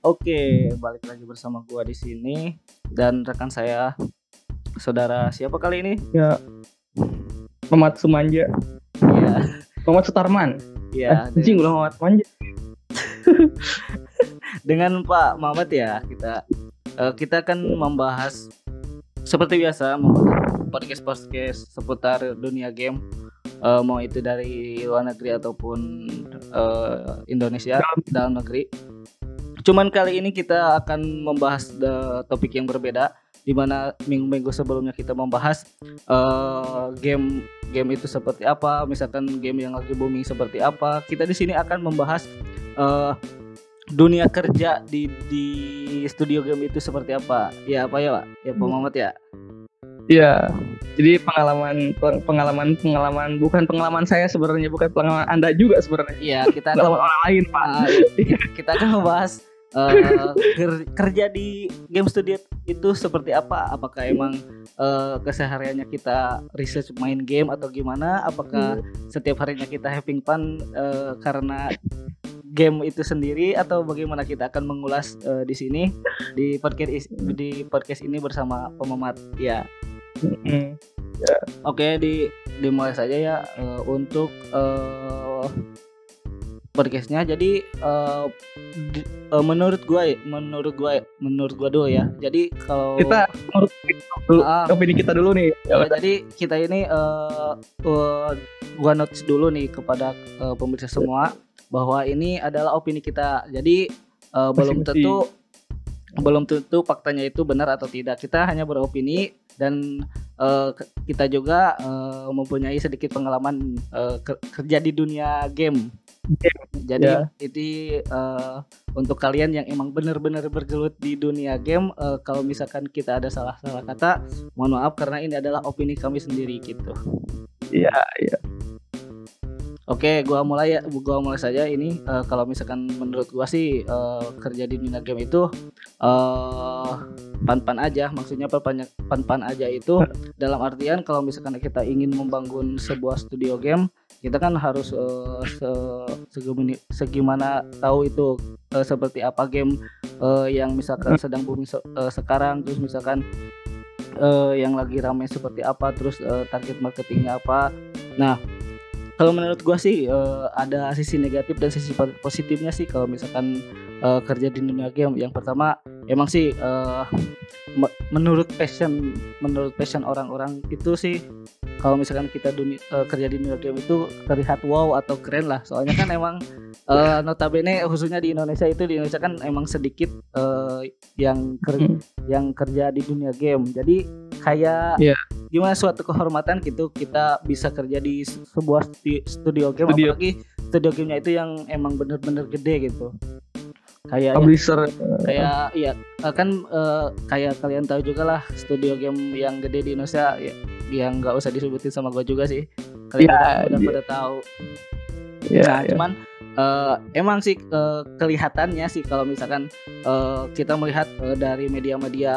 Oke, balik lagi bersama gua di sini dan rekan saya saudara siapa kali ini? Ya. Muhammad Sumanja. Iya, Muhammad Sutarman. iya. Anjing ulah Muhammad Sumanja. Dengan Pak Mamat ya kita eh, kita akan membahas seperti biasa podcast podcast seputar dunia game Eh, mau itu dari luar negeri ataupun eh, Indonesia dalam negeri. Cuman kali ini kita akan membahas the topik yang berbeda di mana minggu-minggu sebelumnya kita membahas eh, game game itu seperti apa, misalkan game yang lagi booming seperti apa. Kita di sini akan membahas eh, dunia kerja di di studio game itu seperti apa. Ya apa ya, Pak? Ya Pak Muhammad ya. Iya. Jadi pengalaman pengalaman pengalaman bukan pengalaman saya sebenarnya bukan pengalaman Anda juga sebenarnya. Iya, kita Pengalaman orang lain, Pak. Iya. kita akan membahas eh, ker- kerja di game studio itu seperti apa? Apakah emang eh, kesehariannya kita research main game atau gimana? Apakah setiap harinya kita having fun eh, karena game itu sendiri atau bagaimana kita akan mengulas eh, di sini di podcast is- di podcast ini bersama Pememat ya. Mm. Oke, di dimulai saja ya eh, untuk eh, podcastnya. Jadi eh, di- eh, menurut gua, ya- menurut gua, menurut gua dulu ya. Jadi kalau Kita menurut dulu, Ah. opini kita dulu nih. Ya, jadi kita ini eh eh, gua notice dulu nih kepada eh, pemirsa semua bahwa ini adalah opini kita. Jadi eh, belum tentu belum tentu faktanya itu benar atau tidak. Kita hanya beropini dan ke- kita juga eh, mempunyai sedikit pengalaman ke- kerja di dunia game. Jadi Ya. itu eh, untuk kalian yang emang benar-benar bergelut di dunia game, eh, kalau misalkan kita ada salah-salah kata, mohon maaf karena ini adalah opini kami sendiri gitu. Iya, iya. Oke, gua mulai ya, gua mulai saja ini. Eh, kalau misalkan menurut gua sih eh, kerja di dunia game itu eh pan-pan aja, maksudnya pan pan aja itu dalam artian kalau misalkan kita ingin membangun sebuah studio game, kita kan harus eh, se- segimana, segimana tahu itu eh, seperti apa game eh, yang misalkan sedang booming se- eh, sekarang, terus misalkan eh, yang lagi ramai seperti apa, terus eh, target marketingnya apa. Nah, kalau menurut gua sih eh, ada sisi negatif dan sisi po- positifnya sih kalau misalkan eh, kerja di dunia game. Yang pertama emang sih me- menurut passion menurut passion orang-orang itu sih kalau misalkan kita dunia, eh, kerja di dunia game itu terlihat wow atau keren lah. Soalnya kan emang eh, notabene khususnya di Indonesia itu di Indonesia kan emang sedikit eh, yang ker- Hmm. yang kerja di dunia game. Jadi kayak Iya. Gimana suatu kehormatan gitu kita bisa kerja di se- sebuah stu- studio game Studio. apalagi studio gamenya itu yang emang bener-bener gede gitu kayak Publisher. kayak iya eh, kan eh, kayak kalian tahu juga lah studio game yang gede di Indonesia ya, yang nggak usah disebutin sama gue juga sih kalian Ya, udah, udah iya. pada tahu Iya, nah iya. cuman eh, emang sih eh, kelihatannya sih kalau misalkan eh, kita melihat eh, dari media-media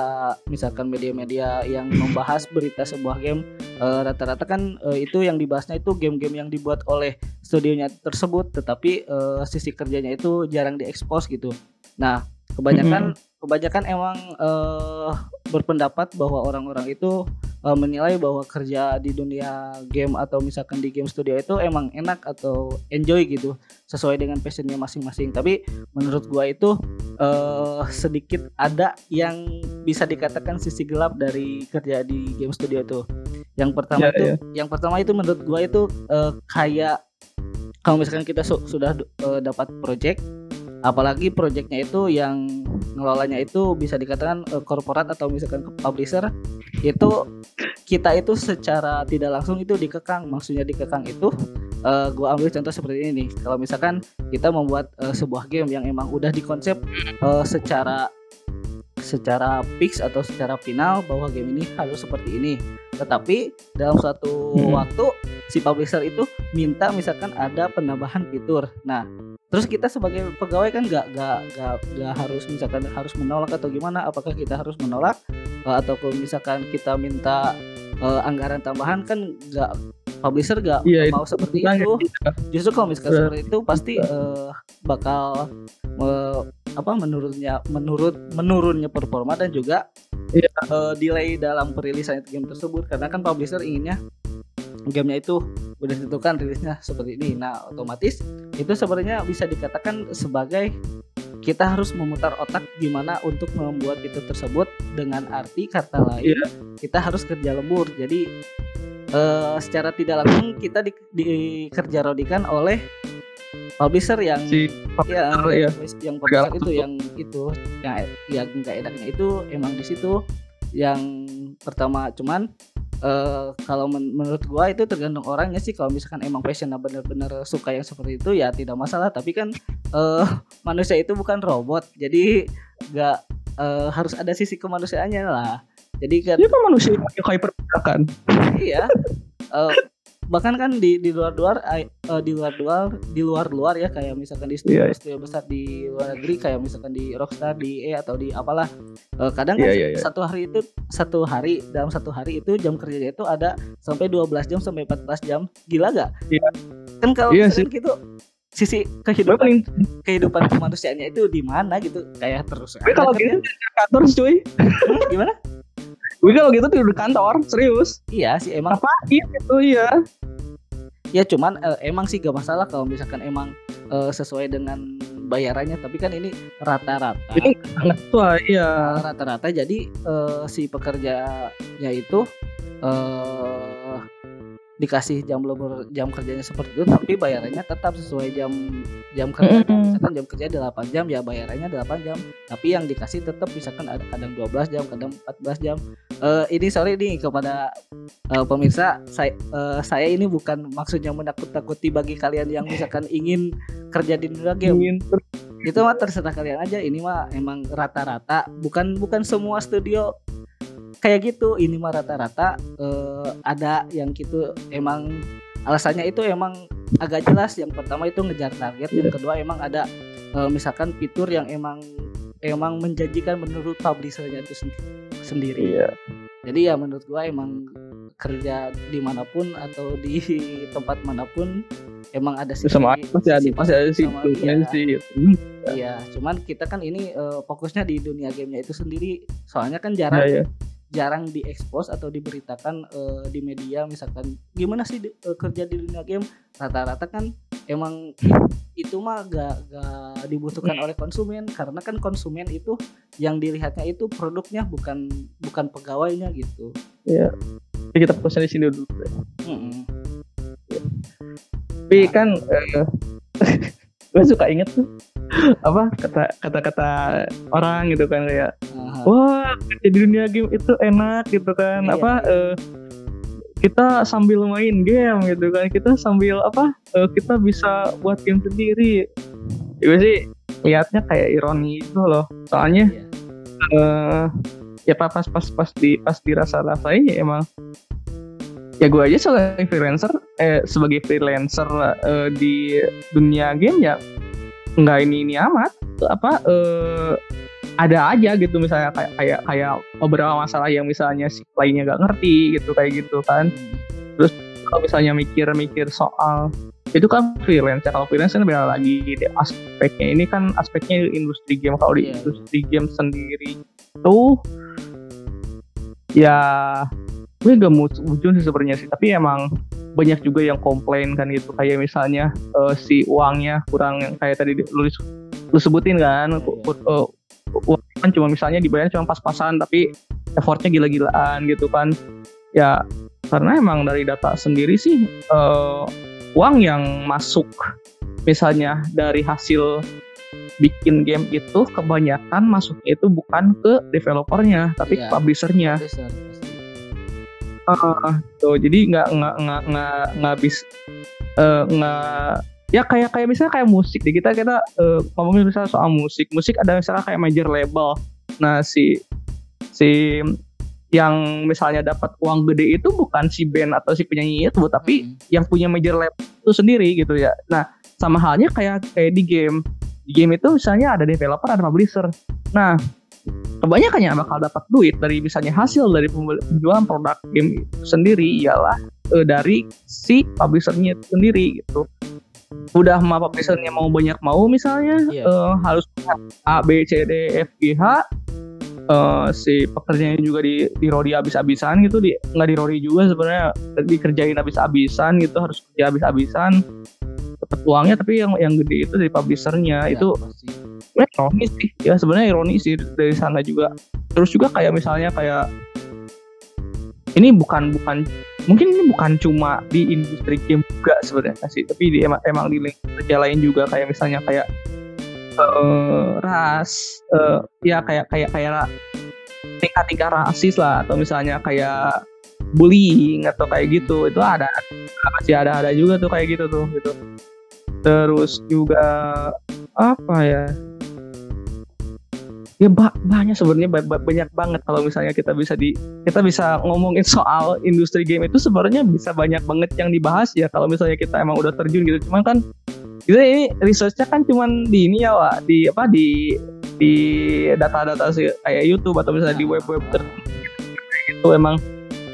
misalkan media-media yang membahas berita sebuah game rata-rata kan eh, itu yang dibahasnya itu game-game yang dibuat oleh studionya tersebut tetapi eh, sisi kerjanya itu jarang diekspos gitu. Nah kebanyakan kebanyakan emang eh, berpendapat bahwa orang-orang itu eh, menilai bahwa kerja di dunia game atau misalkan di game studio itu emang enak atau enjoy gitu sesuai dengan passionnya masing-masing tapi menurut gua itu eh, sedikit ada yang bisa dikatakan sisi gelap dari kerja di game studio itu yang pertama Ya, itu ya. yang pertama itu menurut gua itu eh, kayak kalau misalkan kita su- sudah eh, dapat project apalagi projectnya itu yang ngelolanya itu bisa dikatakan eh, korporat atau misalkan publisher itu kita itu secara tidak langsung itu dikekang. Maksudnya dikekang itu eh, gua ambil contoh seperti ini nih. Kalau misalkan kita membuat eh, sebuah game yang emang udah dikonsep eh, secara secara fix atau secara final bahwa game ini harus seperti ini tetapi dalam suatu Hmm. waktu si publisher itu minta misalkan ada penambahan fitur. Nah terus kita sebagai pegawai kan nggak nggak nggak nggak harus misalkan harus menolak atau gimana? Apakah kita harus menolak? Eh, atau kalau misalkan kita minta eh, anggaran tambahan kan nggak publisher nggak Iya, mau seperti Kan itu. gitu. justru kalau misalkan seperti itu pasti eh, bakal eh, apa menurutnya menurut menurunnya performa dan juga Iya. eh, delay dalam perilisan game tersebut karena kan publisher inginnya gamenya itu udah ditentukan rilisnya seperti ini. Nah, otomatis itu sebenarnya bisa dikatakan sebagai kita harus memutar otak gimana untuk membuat itu tersebut dengan arti kata lain Iya. kita harus kerja lembur. Jadi eh, secara tidak langsung kita di, dikerja rodikan oleh publisher yang si ya, ya. yang Segala publisher itu yang itu yang yang nggak enaknya itu emang di situ. Yang pertama cuman eh, kalau men- menurut gua itu tergantung orangnya sih. Kalau misalkan emang passionnya bener-bener suka yang seperti itu ya tidak masalah. Tapi kan eh, manusia itu bukan robot. Jadi nggak eh, harus ada sisi kemanusiaannya lah. Jadi kan Dia kan manusia yang kayak pergerakan. iya. Eh, bahkan kan di di luar luar di luar luar di luar luar ya kayak misalkan di studio Iya. studio besar di luar negeri kayak misalkan di Rockstar di E atau di apalah Eh, kadang kan Iya, iya, iya. satu hari itu satu hari dalam satu hari itu jam kerjanya itu ada sampai 12 jam sampai 14 jam gila gak? Iya. kan kalau Iya misalkan gitu sisi kehidupan kehidupan kemanusiaannya itu di mana gitu kayak terus gue kalau gitu kerja. kantor cuy. Gimana Gue kalau gitu tidur di kantor, serius. iya sih emang Apa? Iya gitu iya. ya cuman eh, emang sih gak masalah kalau misalkan emang eh, sesuai dengan bayarannya tapi kan ini rata-rata Ini tua, iya. rata-rata jadi eh, si pekerjanya itu eh dikasih jam lembur jam kerjanya seperti itu tapi bayarannya tetap sesuai jam jam kerja. Mm-mm. misalkan jam kerja 8 jam ya bayarannya 8 jam. Tapi yang dikasih tetap misalkan ada kadang 12 jam kadang 14 jam. Eh ini sorry nih kepada eh, pemirsa saya eh, saya ini bukan maksudnya menakut-takuti bagi kalian yang misalkan ingin kerja di dunia game Ingin itu mah terserah kalian aja. Ini mah emang rata-rata. Bukan bukan semua studio kayak gitu ini mah rata-rata eh, ada yang gitu emang alasannya itu emang agak jelas yang pertama itu ngejar target yang kedua emang ada eh, misalkan fitur yang emang emang menjanjikan menurut publishernya itu sen- sendiri Iya. jadi ya menurut gua emang kerja di mana pun atau di tempat mana pun emang ada sisi- Sama masih ada masih ada sih plusnya iya. sih. Iya, cuman kita kan ini eh, fokusnya di dunia gamenya itu sendiri. Soalnya kan Ya jarang ya. Jarang diekspos atau diberitakan eh, di media misalkan gimana sih di- eh, kerja di dunia game. Rata-rata kan emang itu mah gak, gak dibutuhkan oleh konsumen karena kan konsumen itu yang dilihatnya itu produknya bukan bukan pegawainya gitu. Jadi kita fokusnya di sini dulu. Mm-mm. Tapi kan eh, gue suka inget tuh apa kata kata-kata orang gitu kan kayak Aha. Kerja di dunia game itu enak gitu kan. Iya. apa eh, kita sambil main game gitu kan. Kita sambil apa eh, kita bisa buat game sendiri. Gue sih lihatnya kayak ironi itu loh. Soalnya Iya. eh ya pas pas pas pas di pas dirasa rasain ya emang. Ya gue aja sebagai freelancer eh sebagai freelancer eh, di dunia game ya nggak ini ini amat. Apa eh ada aja gitu misalnya kayak kayak kayak beberapa masalah yang misalnya si lainnya nggak ngerti gitu kayak gitu kan Hmm. kalau misalnya mikir-mikir soal itu kan freelance ya kalau freelance kan beda lagi di aspeknya ini kan aspeknya industri game kalau di Iya. industri game sendiri tuh ya gue gak mau ujung sih sebenarnya sih tapi emang banyak juga yang komplain kan gitu kayak misalnya eh, si uangnya kurang yang kayak tadi di- lu, lu sebutin kan Iya, iya. eh, kan cuma misalnya dibayar cuma pas-pasan tapi effortnya gila-gilaan gitu kan ya karena emang dari data sendiri sih eh, uang yang masuk misalnya dari hasil bikin game itu kebanyakan masuknya itu bukan ke developernya tapi ke Iya. publishernya Publisher. Ah, tuh jadi nggak nggak nggak nggak nggak bis eh, nggak ya kayak kayak misalnya kayak musik deh kita kita eh, ngomongin misalnya soal musik musik ada misalnya kayak major label nah si si yang misalnya dapat uang gede itu bukan si band atau si penyanyi itu tapi Mm. yang punya major label itu sendiri gitu ya. Nah, sama halnya kayak kayak di game. Di game itu misalnya ada developer, ada publisher. Nah, kebanyakan yang bakal dapat duit dari misalnya hasil dari penjualan produk game itu sendiri ialah eh, dari si publishernya itu sendiri gitu. Udah mah publishernya mau banyak mau misalnya Iya. eh, harus A B C D F G H. Eh, si pekerjanya juga di di rodi habis-habisan gitu di nggak di rodi juga sebenarnya dikerjain habis-habisan gitu harus kerja habis-habisan. Dapat uangnya tapi yang yang gede itu dari publishernya. Ya, itu sebenarnya ironis sih. Ya sebenarnya ironis sih dari sana juga. Terus juga kayak misalnya kayak ini bukan bukan mungkin ini bukan cuma di industri game juga sebenarnya sih tapi di, emang emang di lingkup kerja lain juga kayak misalnya kayak eh, ras eh, ya kayak kayak kayak tingkat-tingkat rasis lah atau misalnya kayak bullying atau kayak gitu itu ada masih ada ada juga tuh kayak gitu tuh gitu. Terus juga apa ya ya ba- banyak sebenarnya ba- ba- banyak banget kalau misalnya kita bisa di kita bisa ngomongin soal industri game itu sebenarnya bisa banyak banget yang dibahas ya kalau misalnya kita emang udah terjun gitu. Cuman kan kita ini researchnya kan cuman di ini ya Wak, di apa di di data-data kayak YouTube atau misalnya di web-web itu emang.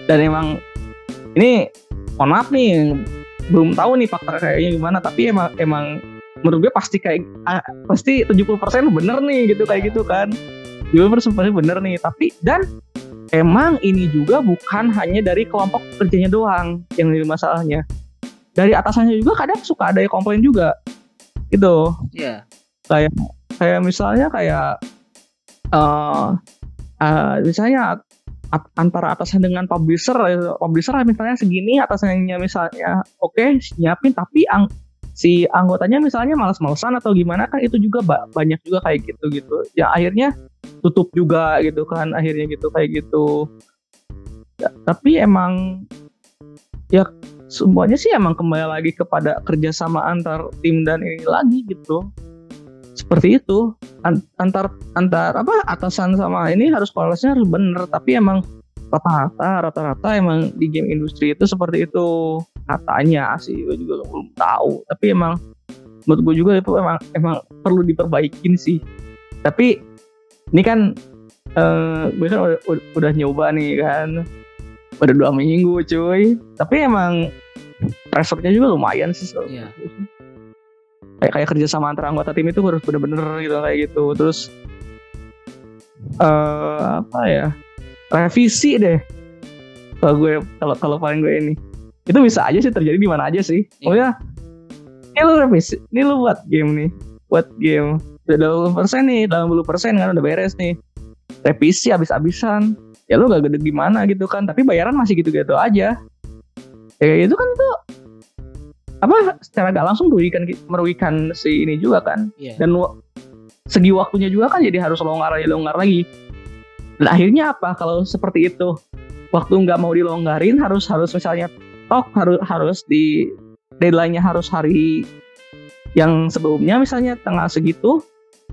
Dan emang ini mohon maaf nih belum tahu nih fakta kayaknya gimana tapi emang emang menurut gue pasti kayak ah, pasti 70% bener nih gitu kayak gitu kan. 70% pasti bener nih tapi dan emang ini juga bukan hanya dari kelompok kerjanya doang yang jadi masalahnya. Dari atasannya juga kadang suka ada yang komplain juga gitu. Iya. kayak misalnya kayak eh eh, misalnya at- antara atasan dengan publisher publisher misalnya segini atasannya misalnya oke nyiapin tapi ang- si anggotanya misalnya malas-malesan atau gimana kan itu juga ba- banyak juga kayak gitu gitu ya akhirnya tutup juga gitu kan akhirnya gitu kayak gitu. Ya, tapi emang ya semuanya sih emang kembali lagi kepada kerjasama antar tim dan ini lagi gitu. Seperti itu. An- antar antar apa atasan sama ini harus polosnya harus bener tapi emang rata-rata rata-rata emang di game industri itu seperti itu katanya sih gue juga belum tahu. Tapi emang menurut gue juga itu emang emang perlu diperbaikin sih. Tapi ini kan eh gue kan udah, udah, udah nyoba nih kan udah dua minggu cuy. Tapi emang pressure-nya juga lumayan sih so- Iya. kayak kayak kerja sama antara anggota tim itu harus bener-bener gitu kayak gitu. Terus eh apa ya revisi deh. Kalau gue kalau kalau paling gue ini itu bisa aja sih terjadi di mana aja sih. Oh ya ini lu revisi ini lu buat game nih. Buat game. Udah 20% nih 80% kan udah beres nih. Revisi habis-habisan. Ya lu gak gede gimana gitu kan. Tapi bayaran masih gitu-gitu aja. Ya kayak gitu kan tuh. Apa secara gak langsung merugikan merugikan si ini juga kan. Iya. dan segi waktunya juga kan jadi harus longgar lagi longgar lagi. Dan akhirnya apa? Kalau seperti itu waktu nggak mau dilonggarin harus harus misalnya tok harus harus di deadline-nya harus hari yang sebelumnya misalnya tanggal segitu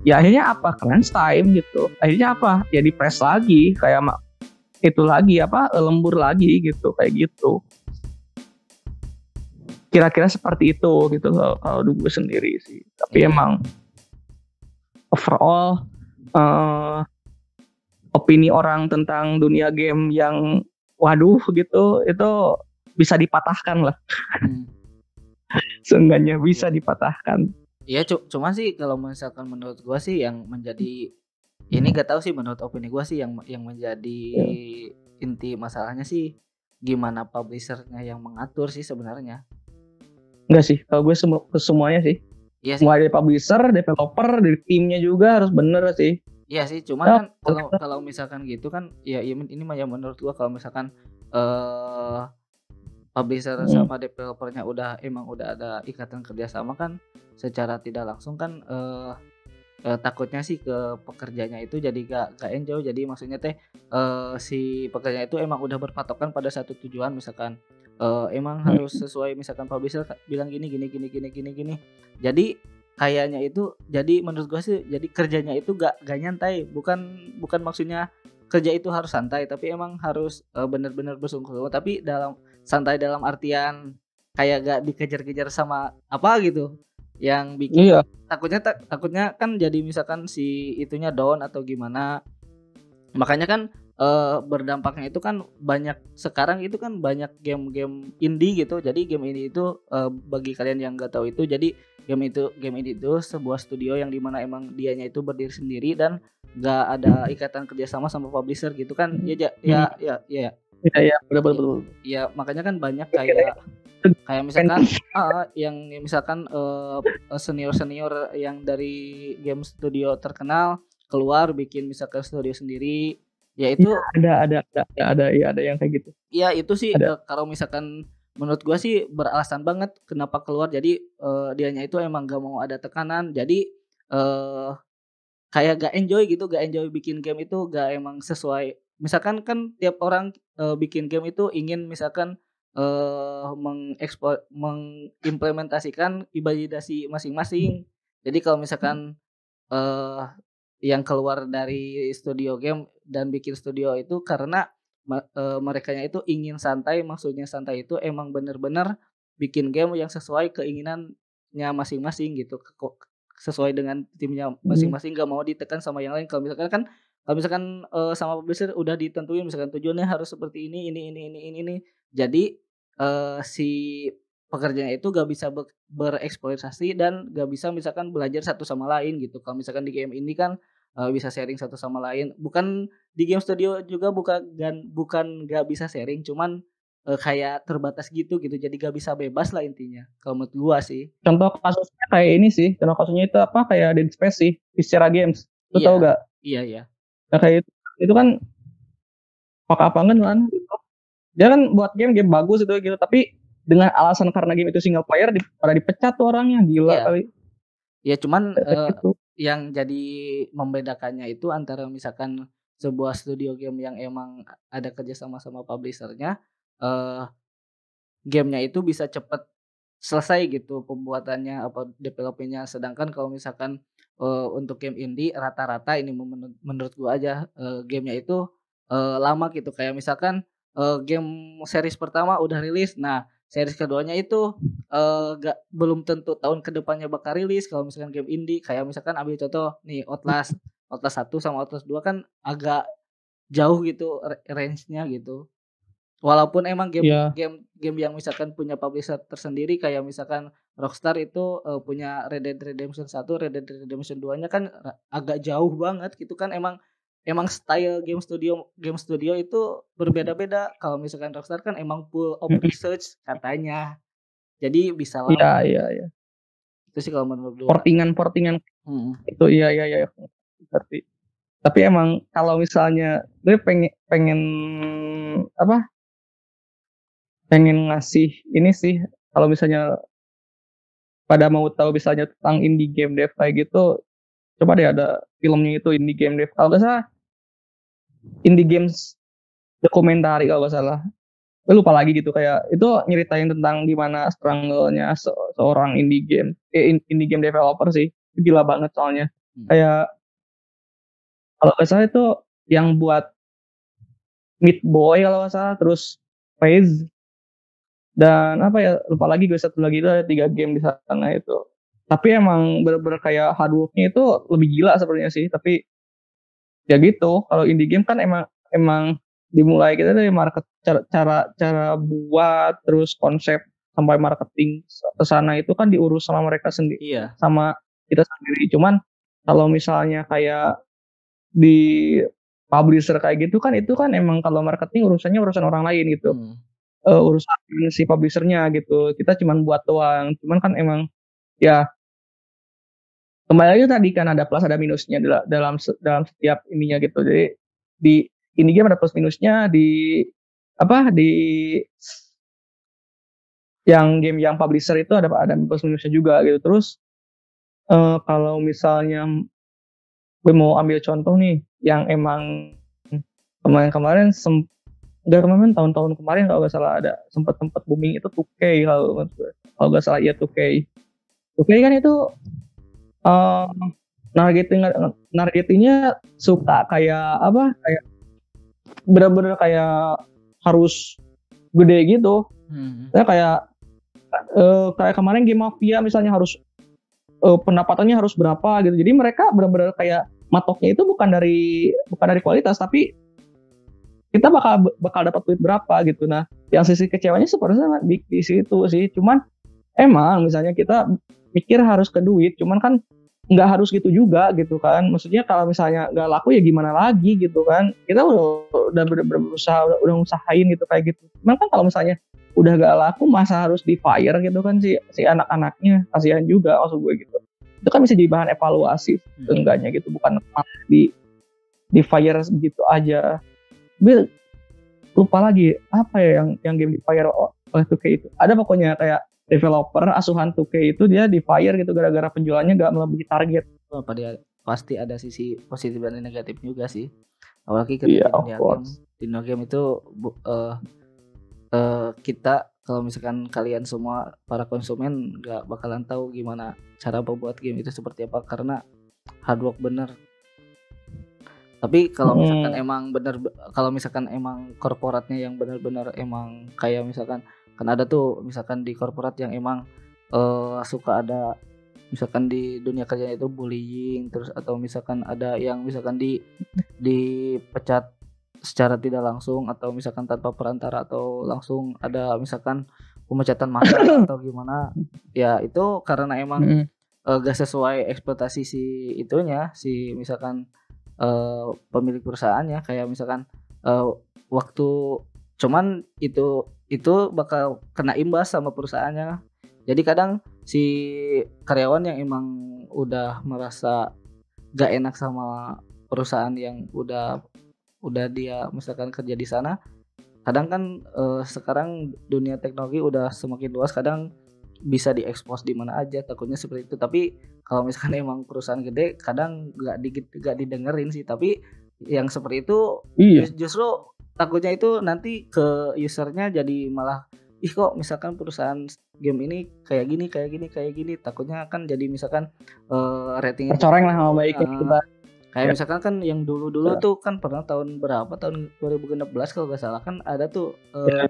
ya akhirnya apa? Crunch time gitu. Akhirnya apa? Ya di press lagi kayak itu lagi apa? Lembur lagi gitu kayak gitu. Kira-kira seperti itu gitu kalau kalau gue sendiri sih. Tapi Iya. emang overall eh, opini orang tentang dunia game yang waduh gitu itu bisa dipatahkan lah. Hmm. seenggaknya bisa dipatahkan. Iya, cu- cuma sih kalau misalkan menurut gua sih yang menjadi ini gak tahu sih menurut opini gua sih yang yang menjadi inti masalahnya sih gimana publishernya yang mengatur sih sebenarnya. enggak sih kalau gue semu- semuanya sih. Iya sih. mulai dari publisher developer dari timnya juga harus bener sih. Iya sih, cuman Ya, kan kalau kalau misalkan gitu kan ya iya, ini mah ya menurut gua kalau misalkan eh publisher Hmm. sama developernya udah emang udah ada ikatan kerjasama kan secara tidak langsung kan eh eh, takutnya sih ke pekerjanya itu jadi gak gak enjoy jadi maksudnya teh eh si pekerja itu emang udah berpatokan pada satu tujuan misalkan eh emang Hmm. harus sesuai misalkan publisher bilang gini gini gini gini gini gini jadi kayaknya itu jadi menurut gua sih jadi kerjanya itu gak gak nyantai bukan bukan maksudnya kerja itu harus santai tapi emang harus eh, bener-bener bersungguh-sungguh tapi dalam santai dalam artian kayak gak dikejar-kejar sama apa gitu. Yang bikin iya. takutnya tak- takutnya kan jadi misalkan si itunya down atau gimana. Makanya kan eh, berdampaknya itu kan banyak sekarang itu kan banyak game-game indie gitu. Jadi game ini itu eh, bagi kalian yang nggak tahu itu jadi game itu game ini itu sebuah studio yang di mana emang dianya itu berdiri sendiri dan nggak ada ikatan kerjasama sama publisher gitu kan. Ya ja- ya ya ya Iya iya betul betul. betul. ya makanya kan banyak kayak kayak misalkan ah, yang misalkan senior senior yang dari game studio terkenal keluar bikin misalkan studio sendiri ya itu Ada ada ada ada ada ya ada yang kayak gitu. ya itu sih Ada. eh, kalau misalkan menurut gua sih beralasan banget kenapa keluar jadi eh, dianya itu emang gak mau ada tekanan jadi eh kayak gak enjoy gitu gak enjoy bikin game itu gak emang sesuai misalkan kan tiap orang eh, bikin game itu ingin misalkan eh mengekspor mengimplementasikan imajinasi masing-masing. Jadi kalau misalkan eh yang keluar dari studio game dan bikin studio itu karena eh, merekanya itu ingin santai maksudnya santai itu emang bener-bener bikin game yang sesuai keinginannya masing-masing gitu sesuai dengan timnya masing-masing gak mau ditekan sama yang lain. Kalau misalkan kan kalau misalkan eh, sama publisher udah ditentuin misalkan tujuannya harus seperti ini ini ini ini ini, ini. jadi eh, si pekerjanya itu gak bisa be- bereksploitasi dan gak bisa misalkan belajar satu sama lain gitu kalau misalkan di game ini kan eh, bisa sharing satu sama lain bukan di game studio juga bukan dan bukan gak bisa sharing cuman eh, kayak terbatas gitu gitu jadi gak bisa bebas lah intinya kalau menurut gua sih Contoh kasusnya kayak ini sih. Contoh kasusnya itu apa kayak Dead Space sih. Viscera Games. Lu Iya. tau gak? iya iya Nah, kayak itu, itu kan pak apa kan gitu. Dia kan buat game game bagus itu gitu, tapi dengan alasan karena game itu single player di, pada dipecat tuh orangnya gila Iya. kali. ya cuman Gitu. yang jadi membedakannya itu antara misalkan sebuah studio game yang emang ada kerja sama sama publishernya eh gamenya itu bisa cepet selesai gitu pembuatannya apa developingnya sedangkan kalau misalkan eh, untuk game indie rata-rata ini menurut, menurut gua aja eh, gamenya itu eh, lama gitu. Kayak misalkan eh, game series pertama udah rilis. Nah series keduanya itu eh gak belum tentu tahun ke depannya bakal rilis kalau misalkan game indie. Kayak misalkan ambil contoh nih Outlast. Outlast 1 sama Outlast 2 kan agak jauh gitu ra- range-nya gitu. Walaupun emang game Iya. game game yang misalkan punya publisher tersendiri kayak misalkan Rockstar itu eh, punya Red Dead Redemption 1 Red Dead Redemption 2 nya kan ra- agak jauh banget gitu kan emang emang style game studio game studio itu berbeda-beda kalau misalkan Rockstar kan emang full of research katanya jadi bisa lama Iya iya iya. itu sih kalau menurut gua Portingan portingan Hmm. itu iya iya iya. Ngerti. Tapi emang kalau misalnya gue pengen pengen apa? Pengen ngasih ini sih kalau misalnya pada mau tahu misalnya tentang indie game dev kayak gitu coba deh ada filmnya itu indie game dev. Kalau nggak salah indie games dokumentari kalau nggak salah. Lupa lagi gitu kayak itu nyeritain tentang gimana struggle-nya se- seorang indie game eh, in- indie game developer sih. Gila banget soalnya. Hmm. kayak kalau nggak salah itu yang buat Meat Boy kalau nggak salah terus Phase dan apa ya lupa lagi gue satu lagi itu ada tiga game di sana itu. Tapi emang bener-bener kayak hard worknya itu lebih gila sebenarnya sih tapi ya gitu. Kalau indie game kan emang emang dimulai kita dari market cara cara cara buat terus konsep sampai marketing ke sana itu kan diurus sama mereka sendiri iya. sama kita sendiri. Cuman kalau misalnya kayak di publisher kayak gitu kan itu kan emang kalau marketing urusannya urusan orang lain gitu. Hmm. Eh, urusan si publishernya gitu. Kita cuman buat doang. Cuman kan emang ya kembali lagi tadi kan ada plus ada minusnya dala- dalam dalam setiap ininya gitu. Jadi di ini game ada plus minusnya di apa di yang game yang publisher itu ada ada plus minusnya juga gitu. Terus eh kalau misalnya gue mau ambil contoh nih yang emang kemarin-kemarin sem kemarin tahun-tahun kemarin kalau nggak salah ada sempat sempat booming itu 2K kalau kalau nggak salah ya 2K 2K kan itu eh nargeting nargetingnya suka kayak apa kayak bener-bener kayak harus gede gitu. Hmm. saya kayak eh, kayak kemarin game mafia misalnya harus eh, pendapatannya harus berapa gitu. Jadi mereka benar-benar kayak matoknya itu bukan dari bukan dari kualitas tapi kita bakal bakal dapat duit berapa gitu. Nah yang sisi kecewanya sepertinya di, di situ sih. Cuman emang misalnya kita mikir harus ke duit cuman kan nggak harus gitu juga gitu kan. Maksudnya kalau misalnya nggak laku ya gimana lagi gitu kan. Kita udah udah ber, berusaha udah, udah usahain gitu kayak gitu. Cuman kan kalau misalnya udah gak laku masa harus di fire gitu kan si si anak-anaknya. Kasihan juga maksud gue gitu. Itu kan bisa jadi bahan evaluasi hmm. enggaknya gitu bukan di di fire gitu aja Bill lupa lagi apa ya yang yang game di fire oleh 2K itu ada pokoknya kayak developer asuhan 2K itu dia di fire gitu gara-gara penjualannya gak melebihi target. Oh, dia pasti ada sisi positif dan negatif juga sih. Apalagi ketika yeah, di game, di no game itu uh, uh, kita kalau misalkan kalian semua para konsumen nggak bakalan tahu gimana cara membuat game itu seperti apa karena hard work bener. Tapi kalau misalkan hmm. emang bener kalau misalkan emang korporatnya yang benar-benar emang kayak misalkan kan ada tuh misalkan di korporat yang emang uh, suka ada misalkan di dunia kerja itu bullying terus atau misalkan ada yang misalkan di dipecat secara tidak langsung atau misalkan tanpa perantara atau langsung ada misalkan pemecatan massa atau gimana ya itu karena emang mm -hmm. uh, gak sesuai ekspektasi si itunya si misalkan uh, pemilik perusahaannya kayak misalkan uh, waktu cuman itu itu bakal kena imbas sama perusahaannya. Jadi kadang si karyawan yang emang udah merasa gak enak sama perusahaan yang udah udah dia misalkan kerja di sana, kadang kan eh, sekarang dunia teknologi udah semakin luas, kadang bisa diekspos di mana aja takutnya seperti itu tapi kalau misalkan emang perusahaan gede kadang nggak di gak didengerin sih tapi yang seperti itu iya. justru takutnya itu nanti ke usernya jadi malah ih kok misalkan perusahaan game ini kayak gini kayak gini kayak gini takutnya kan jadi misalkan uh, ratingnya coreng lah sama baik uh, kita kayak ya. misalkan kan yang dulu dulu ya. tuh kan pernah tahun berapa tahun 2016 kalau gak salah kan ada tuh uh, ya.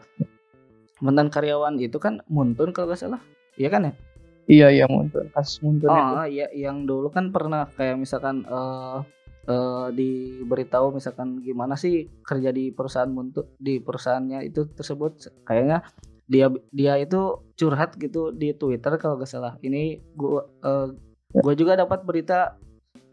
mantan karyawan itu kan Muntun kalau gak salah iya kan ya? Iya iya Muntun kasus Muntun oh iya yang dulu kan pernah kayak misalkan uh, uh, diberitahu misalkan gimana sih kerja di perusahaan untuk di perusahaannya itu tersebut. Kayaknya dia dia itu curhat gitu di Twitter kalau gak salah. Ini gua uh, gua juga dapat berita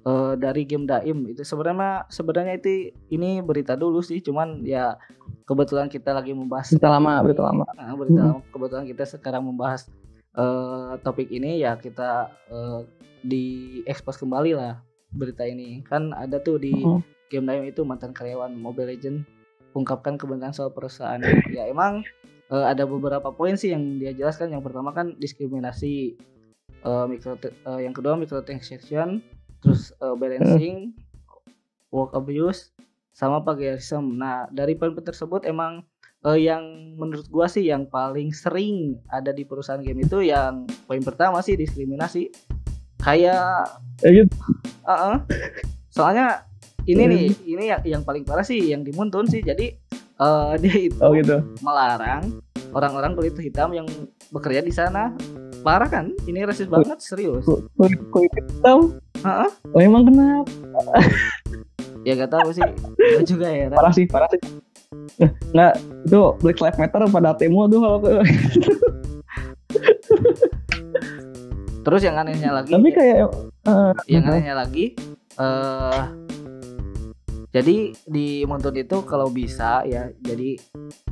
uh, dari game Daim. Itu sebenarnya sebenarnya itu ini berita dulu sih. Cuman ya kebetulan kita lagi membahas berita lama berita lama. Nah, berita hmm. lama. Kebetulan kita sekarang membahas uh, topik ini ya kita uh, di expose kembali lah berita ini. Kan ada tuh di uh -huh. game lain itu mantan karyawan Mobile Legend ungkapkan kebenaran soal perusahaan. Ya emang uh, ada beberapa poin sih yang dia jelaskan. Yang pertama kan diskriminasi uh, mikro uh, yang kedua microtransaction terus uh, balancing work abuse sama plagiarism. Nah dari poin tersebut emang uh, yang menurut gua sih yang paling sering ada di perusahaan game itu yang poin pertama sih diskriminasi. Kayak uh -uh. soalnya ini nih hmm. ini yang yang paling parah sih yang dimuntun sih. Jadi uh, dia itu oh, gitu. melarang orang-orang kulit hitam yang bekerja di sana. Parah kan? Ini rasis banget serius. kulit, kulit hitam? Uh -uh. oh emang kenapa? Ya gak tahu sih. Gue juga ya parah sih parah sih nggak itu Black Lives Matter pada temu tuh kalau Terus yang anehnya lagi Tapi kayak uh, yang anehnya lagi uh, jadi di Montun itu kalau bisa ya jadi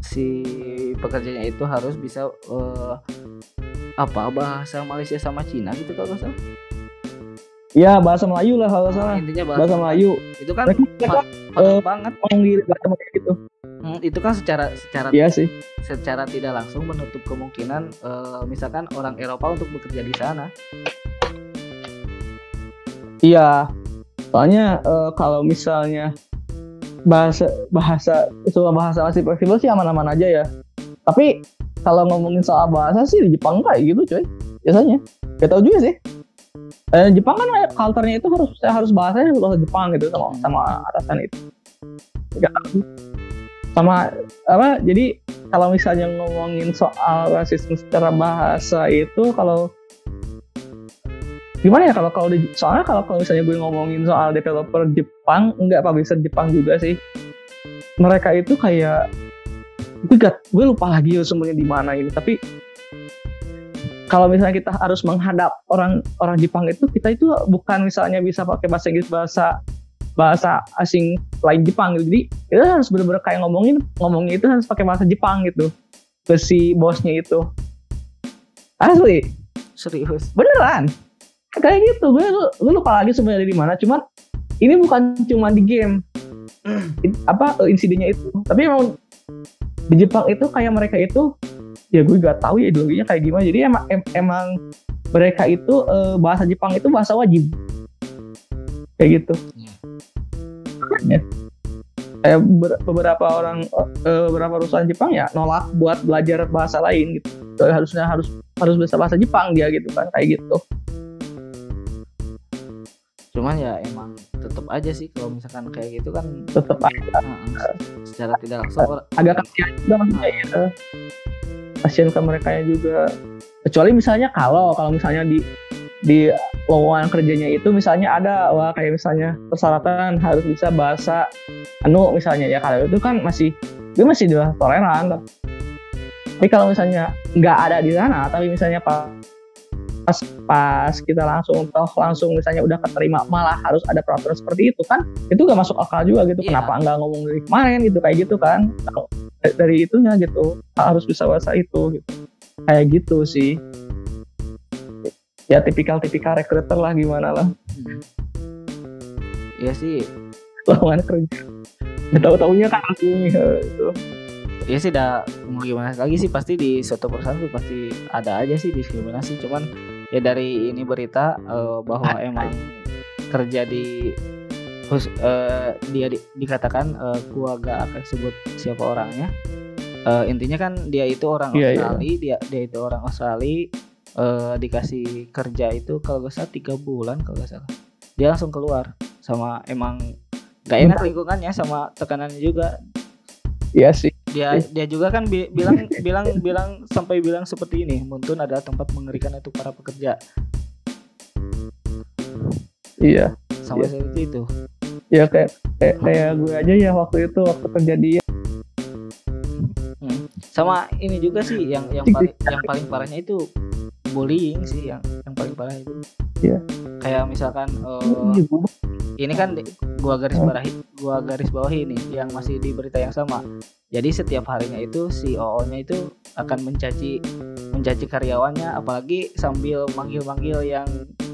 si pekerjanya itu harus bisa uh, apa bahasa Malaysia sama Cina gitu kalau salah. Iya bahasa Melayu lah kalau salah. Intinya bahasa, bahasa Melayu. Itu kan pa uh, banget. Manggil gitu. Hmm, itu kan secara secara iya sih. secara tidak langsung menutup kemungkinan uh, misalkan orang Eropa untuk bekerja di sana. Iya, soalnya uh, kalau misalnya bahasa bahasa itu bahasa masih fleksibel sih aman-aman aja ya. Tapi kalau ngomongin soal bahasa sih di Jepang kayak gitu coy biasanya. Gak tau juga sih. Eh, Jepang kan culture-nya itu harus harus bahasanya bahasa Jepang gitu sama sama atasan itu. Gak tahu sama apa jadi kalau misalnya ngomongin soal rasisme secara bahasa itu kalau gimana ya kalau kalau soalnya kalau kalau misalnya gue ngomongin soal developer Jepang enggak publisher Jepang juga sih. Mereka itu kayak gue gak gue lupa lagi ya semuanya di mana ini tapi kalau misalnya kita harus menghadap orang orang Jepang itu kita itu bukan misalnya bisa pakai bahasa Inggris bahasa bahasa asing lain Jepang gitu. Jadi kita harus bener-bener kayak ngomongin ngomongnya itu harus pakai bahasa Jepang gitu. Ke si bosnya itu. Asli. Serius? Beneran. Kayak gitu. Gue gue lupa lagi sebenarnya di mana. Cuman ini bukan cuma di game. In- apa insidennya itu. Tapi emang di Jepang itu kayak mereka itu ya gue gak tahu ya ideologinya kayak gimana. Jadi emang em- emang mereka itu eh, bahasa Jepang itu bahasa wajib. Kayak gitu. Ya. kayak ber- beberapa orang eh, beberapa perusahaan Jepang ya nolak buat belajar bahasa lain gitu. Soalnya harusnya harus harus bisa bahasa Jepang dia gitu kan kayak gitu. Cuman ya emang tetap aja sih kalau misalkan kayak gitu kan tetap aja. uh, secara tidak langsung agak kasihan juga maksudnya ya kasihan ke mereka juga. Kecuali misalnya kalau kalau misalnya di di lowongan kerjanya itu misalnya ada wah kayak misalnya persyaratan harus bisa bahasa anu misalnya ya kalau itu kan masih gue masih udah toleran tapi kalau misalnya nggak ada di sana tapi misalnya pas pas pas kita langsung toh langsung misalnya udah keterima malah harus ada peraturan seperti itu kan itu gak masuk akal juga gitu. Iya. kenapa nggak ngomong dari kemarin gitu kayak gitu kan? Kalau dari- dari itunya gitu harus bisa bahasa itu gitu. Kayak gitu sih ya tipikal-tipikal recruiter lah gimana lah. Iya sih, lowongan kerja tahu taunya kan langsung ya, itu ya sih dah mau gimana lagi sih pasti di suatu perusahaan tuh pasti ada aja sih diskriminasi. Cuman ya dari ini berita eh, bahwa emang kerja di khusus eh, dia di- dikatakan eh, gua gak akan sebut siapa orangnya. Eh, intinya kan dia itu orang Iya, iya. Australia, dia dia itu orang Australia eh, dikasih kerja itu kalau gak salah tiga bulan kalau gak salah. Dia langsung keluar sama emang gak enak lingkungannya sama tekanannya juga. Iya sih. Dia dia juga kan bi- bilang bilang bilang sampai bilang seperti ini Muntun adalah tempat mengerikan untuk para pekerja. Iya. Sampai Iya. seperti itu. Ya kayak kayak, kayak gue aja ya waktu itu waktu kerja di sama ini juga sih yang yang paling yang paling parahnya itu bullying sih yang yang paling parah itu. Iya. kayak misalkan eh, ini kan gua garis bawahi gua garis bawahi ini yang masih di berita yang sama. Jadi setiap harinya itu si OO-nya itu akan mencaci mencaci karyawannya apalagi sambil manggil-manggil yang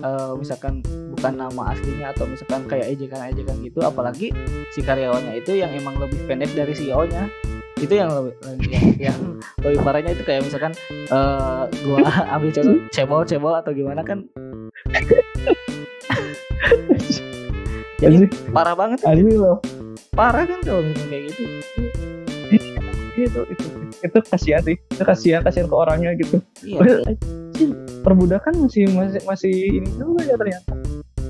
eh, misalkan bukan nama aslinya atau misalkan kayak ejekan-ejekan gitu apalagi si karyawannya itu yang emang lebih pendek dari si OO-nya itu yang lebih yang, yang lebih parahnya itu kayak misalkan eh gua ambil contoh cebol cebol atau gimana kan. Sih parah banget. Asli loh. Parah kan kalau kayak gitu. Itu itu itu kasihan sih. Itu kasihan kasihan ke orangnya gitu. Iya. Perbudakan masih masih masih ini juga ya ternyata.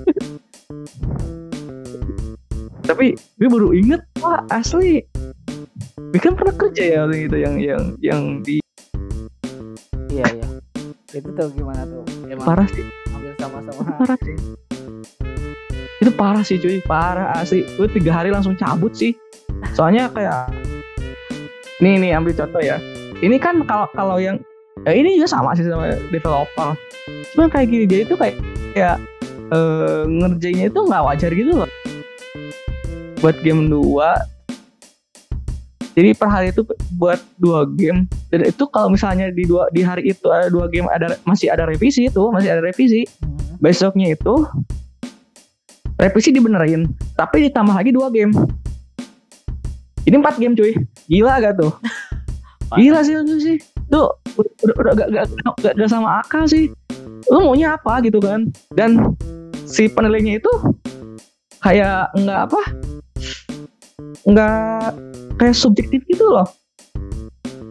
Tapi gue baru inget wah asli kan pernah kerja ya waktu itu yang yang yang di iya iya. Itu tuh gimana tuh? Emang parah sih. hampir sama-sama. Parah sih. Itu parah sih cuy. Parah asli. Gue tiga hari langsung cabut sih. Soalnya kayak nih nih ambil contoh ya. Ini kan kalau kalau yang ya ini juga sama sih sama developer. Cuma kayak gini dia itu kayak kayak eh, ngerjainnya itu nggak wajar gitu loh. Buat game dua jadi per hari itu buat dua game. Dan itu kalau misalnya di dua di hari itu ada dua game ada masih ada revisi itu masih ada revisi. Hmm. besoknya itu revisi dibenerin tapi ditambah lagi dua game. Ini empat game cuy. Gila gak tuh? Gila sih itu sih. Tuh udah, udah, udah gak, gak, gak, gak sama akal sih. Lu maunya apa gitu kan? Dan si penilainya itu kayak nggak apa? Nggak kayak subjektif gitu loh.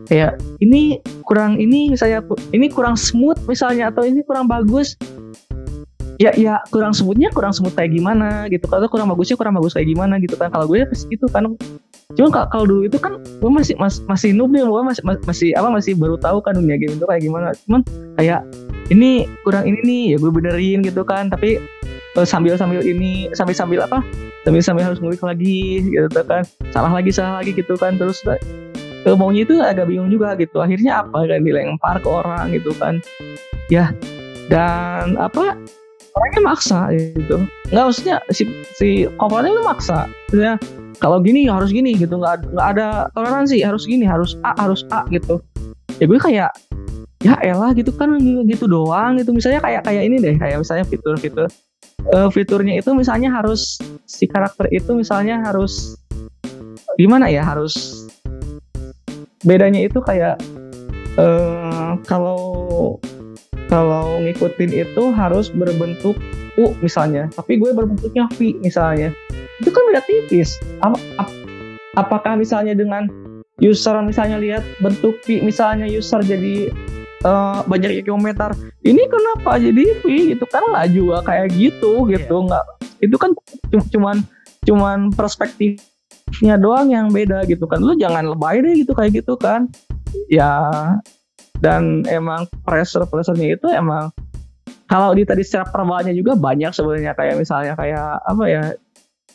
Kayak ini kurang ini misalnya ini kurang smooth misalnya atau ini kurang bagus. Ya ya kurang smoothnya kurang smooth kayak gimana gitu kalau kurang bagusnya kurang bagus kayak gimana gitu kan. Kalau gue pasti gitu kan. Cuma kalau- dulu itu kan gue masih mas, masih noob nih gue masih mas- masih apa masih baru tahu kan dunia game itu kayak gimana. Cuman kayak ini kurang ini nih ya gue benerin gitu kan. Tapi sambil sambil ini sambil sambil apa? Tapi sampai harus ngulik lagi gitu kan. Salah lagi salah lagi gitu kan. Terus ke maunya itu agak bingung juga gitu. Akhirnya apa kan dilempar ke orang gitu kan. Ya dan apa? Orangnya maksa gitu. Nggak maksudnya si si komponen itu maksa. Maksudnya kalau gini harus gini gitu. Nggak nggak ada toleransi harus gini harus A harus A gitu. Ya gue kayak ya elah gitu kan gitu doang gitu. Misalnya kayak kayak ini deh kayak misalnya fitur-fitur uh, fiturnya itu misalnya harus si karakter itu misalnya harus gimana ya harus bedanya itu kayak uh, kalau kalau ngikutin itu harus berbentuk U misalnya tapi gue berbentuknya V misalnya. Itu kan beda tipis. Ap, ap, apakah misalnya dengan user misalnya lihat bentuk V misalnya user jadi uh, banyak kilometer ini kenapa jadi V? Gitu kan nggak juga kayak gitu gitu. Yeah. nggak itu kan cuman cuman perspektifnya doang yang beda gitu kan. Lu jangan lebay deh gitu kayak gitu kan. Ya dan emang pressure pressurenya itu emang kalau di tadi secara perbalanya juga banyak sebenarnya. Kayak misalnya kayak apa ya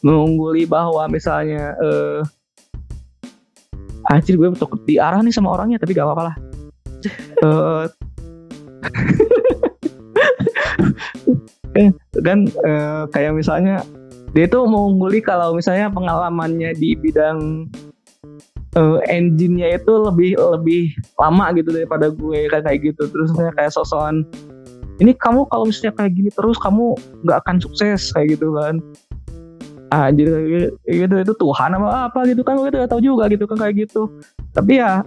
mengungguli bahwa misalnya eh anjir gue takut diarah nih sama orangnya tapi gak apa-apa lah uh, kan uh, kayak misalnya dia tuh mau nguli kalau misalnya pengalamannya di bidang uh, engine-nya itu lebih lebih lama gitu daripada gue kayak kayak gitu. Terus kayak sosokan ini kamu kalau misalnya kayak gini terus kamu nggak akan sukses kayak gitu kan. Ah jadi gitu itu Tuhan apa apa gitu kan gue gak tahu juga gitu kan kayak gitu. Tapi ya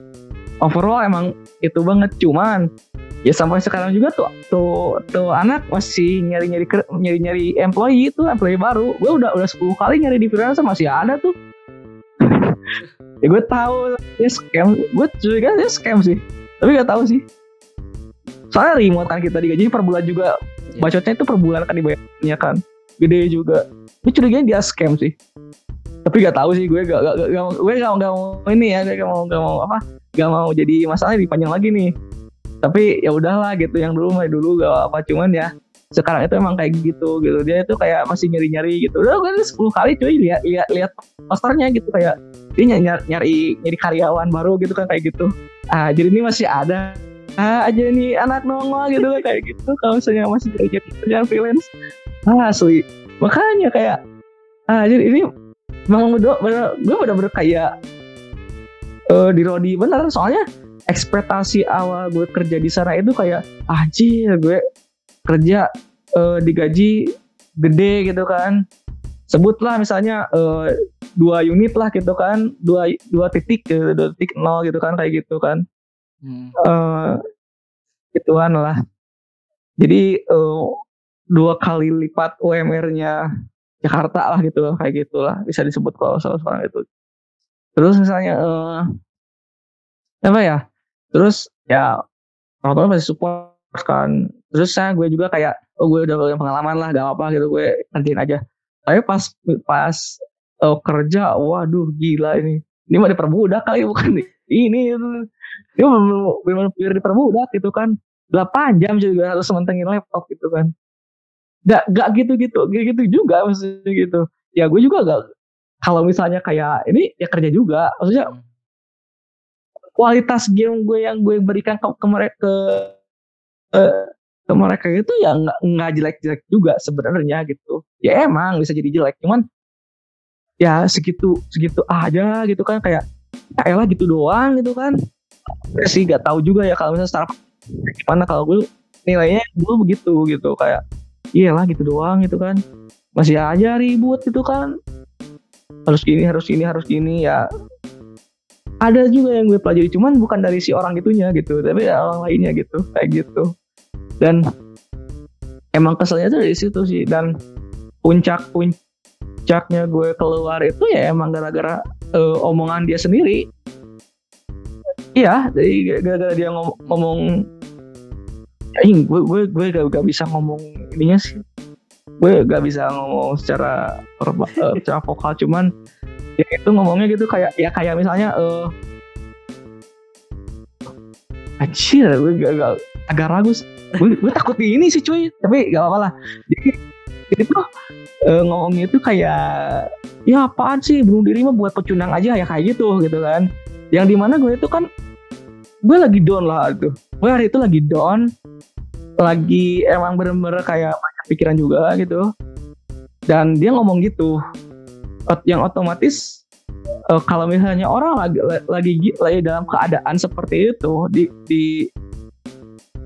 overall emang itu banget. Cuman ya sampai sekarang juga tuh tuh tuh anak masih nyari nyari nyari nyari employee itu employee baru. Gue udah udah 10 kali nyari di freelancer masih ada tuh. Ya gue tahu dia scam gue juga dia scam sih. Tapi gak tahu sih. Soalnya remote kan kita digaji per bulan juga yeah. bacotnya itu per bulan kan dibayarnya kan. Gede juga. Gue curiga dia scam sih. Tapi gak tahu sih gue gak, gak, gak, gak gue gak, gak mau ini ya gak mau gak mau apa gak mau jadi masalah dipanjang lagi nih. Tapi ya udahlah gitu yang dulu mah dulu gak apa cuman ya sekarang itu emang kayak gitu gitu. Dia itu kayak masih nyari nyari gitu. Udah gue sepuluh kali cuy lihat lihat lihat posternya gitu. Kayak dia nyari, nyari nyari karyawan baru gitu kan kayak gitu. Ah jadi ini masih ada. Ah aja nih anak nongol gitu kan kayak gitu. Kalau misalnya masih kerja kerjaan freelance ah asli. Makanya kayak ah jadi ini memang bener gue bener-bener kayak uh, di Rodi. Bener soalnya ekspektasi awal gue kerja di sana itu kayak anjir gue kerja uh, digaji gede gitu kan. Sebutlah misalnya uh, dua unit lah gitu kan. Dua dua titik gitu, dua titik nol gitu kan kayak gitu kan. Hmm. uh, gituan lah. Jadi uh, dua kali lipat UMR-nya Jakarta lah gitu kayak gitulah. Bisa disebut kalau soal sekarang itu terus misalnya uh, apa ya? Terus ya orang tua masih support kan. Terus saya gue juga kayak oh gue udah punya pengalaman lah gak apa gitu gue nantiin aja. Tapi pas pas oh, kerja waduh gila ini. Ini mah diperbudak kali bukan nih ini. Ini benar benar diperbudak gitu kan. 8 jam juga harus mentengin laptop gitu kan. Gak gak gitu gitu gitu juga maksudnya gitu. Ya gue juga gak kalau misalnya kayak ini ya kerja juga. Maksudnya hmm. kualitas game gue yang gue berikan ke, ke mereka ke, ke mereka itu ya nggak nggak jelek-jelek juga sebenarnya gitu. Ya emang bisa jadi jelek cuman ya segitu segitu aja gitu kan kayak ya elah gitu doang gitu kan. Ya sih gak tahu juga ya kalau misalnya secara gimana kalau gue nilainya dulu begitu gitu kayak iyalah gitu doang gitu kan. Masih aja ribut gitu kan harus gini harus gini harus gini ya. Ada juga yang gue pelajari cuman bukan dari si orang itunya gitu tapi ya orang lainnya gitu kayak gitu. Dan emang keselnya tuh dari situ sih dan puncak puncaknya gue keluar itu ya emang gara-gara uh, omongan dia sendiri. Iya jadi gara-gara dia ngom ngomong Aing gue gue gue gak, gak bisa ngomong ininya sih gue gak bisa ngomong secara uh, secara vokal cuman ya itu ngomongnya gitu kayak ya kayak misalnya uh, Anjir, gue gak, gak, agak ragu gue, gue takut di ini sih cuy tapi gak apa-apa lah. Jadi itu tuh uh, ngomongnya itu kayak ya apaan sih bunuh diri mah buat pecundang aja ya kayak gitu gitu kan. Yang di mana gue itu kan gue lagi down lah itu gue hari itu lagi down lagi emang bener-bener kayak banyak pikiran juga gitu. Dan dia ngomong gitu. Yang otomatis uh, kalau misalnya orang lagi lagi lagi dalam keadaan seperti itu di di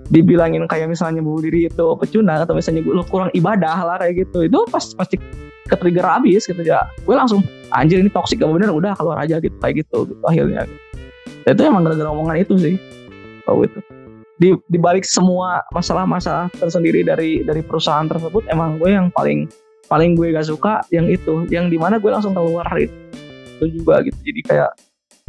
dibilangin kayak misalnya bunuh diri itu pecundang atau misalnya gue kurang ibadah lah kayak gitu. Itu pasti pasti ke trigger abis gitu ya. Gue langsung anjir ini toksik gak bener? Udah keluar aja gitu kayak gitu, gitu akhirnya. Gitu. itu emang gara-gara omongan itu sih. Kalau itu di, di balik semua masalah-masalah tersendiri dari dari perusahaan tersebut emang gue yang paling paling gue gak suka yang itu. Yang di mana gue langsung keluar itu, itu juga gitu. Jadi kayak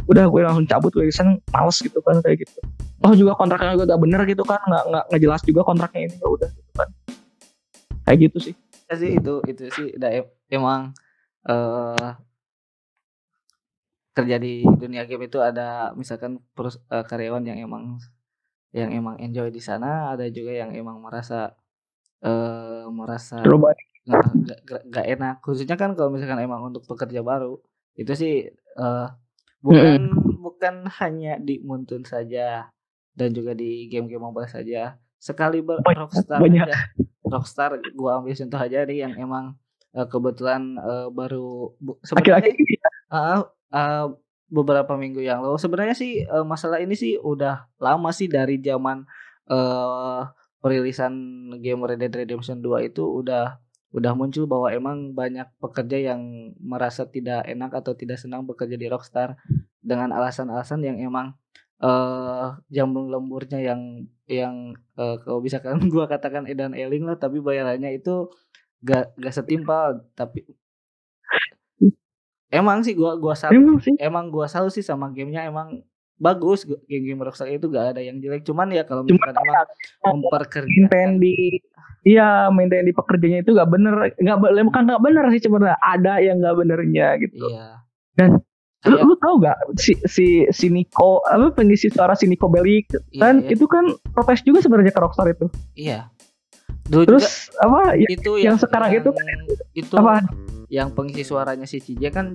udah gue langsung cabut gue sana males gitu kan kayak gitu. Oh juga kontraknya gue gak bener gitu kan nggak nggak nggak jelas juga kontraknya ini ya udah gitu kan. Kayak gitu sih. Ya sih itu itu sih udah emang uh, kerja di dunia game itu ada misalkan perus, uh, karyawan yang emang yang emang enjoy di sana ada juga yang emang merasa uh, merasa nggak enak. Khususnya kan kalau misalkan emang untuk pekerja baru itu sih uh, bukan bukan hanya di Muntun saja dan juga di game-game mobile saja. Sekali ber Rockstar banyak. aja Rockstar gua ambil contoh aja nih yang emang uh, kebetulan uh, baru sebenarnya uh, uh, beberapa minggu yang lalu. Sebenarnya sih uh, masalah ini sih udah lama sih dari zaman uh, perilisan game Red Dead Redemption 2 itu udah udah muncul bahwa emang banyak pekerja yang merasa tidak enak atau tidak senang bekerja di Rockstar dengan alasan-alasan yang emang uh, jam lemburnya yang yang uh, kalau bisa kan gua katakan edan eling lah tapi bayarannya itu gak gak setimpal. Tapi emang sih gua gua salut emang, sih. emang gua salut sih sama gamenya emang bagus game-game Rockstar itu gak ada yang jelek cuman ya kalau misalkan cuman emang memperkerjakan di Iya, maintain di pekerjanya itu gak bener, nggak bukan nggak bener sih sebenarnya ada yang nggak benernya gitu. Iya. Dan Lu, lu tau gak si si si Nico apa pengisi suara si Nico Bellic iya, kan iya. itu kan protes juga sebenarnya ke Rockstar itu. Iya. Dulu Terus juga, apa ya, itu yang, yang sekarang yang, itu kan itu apa yang pengisi suaranya si Cije kan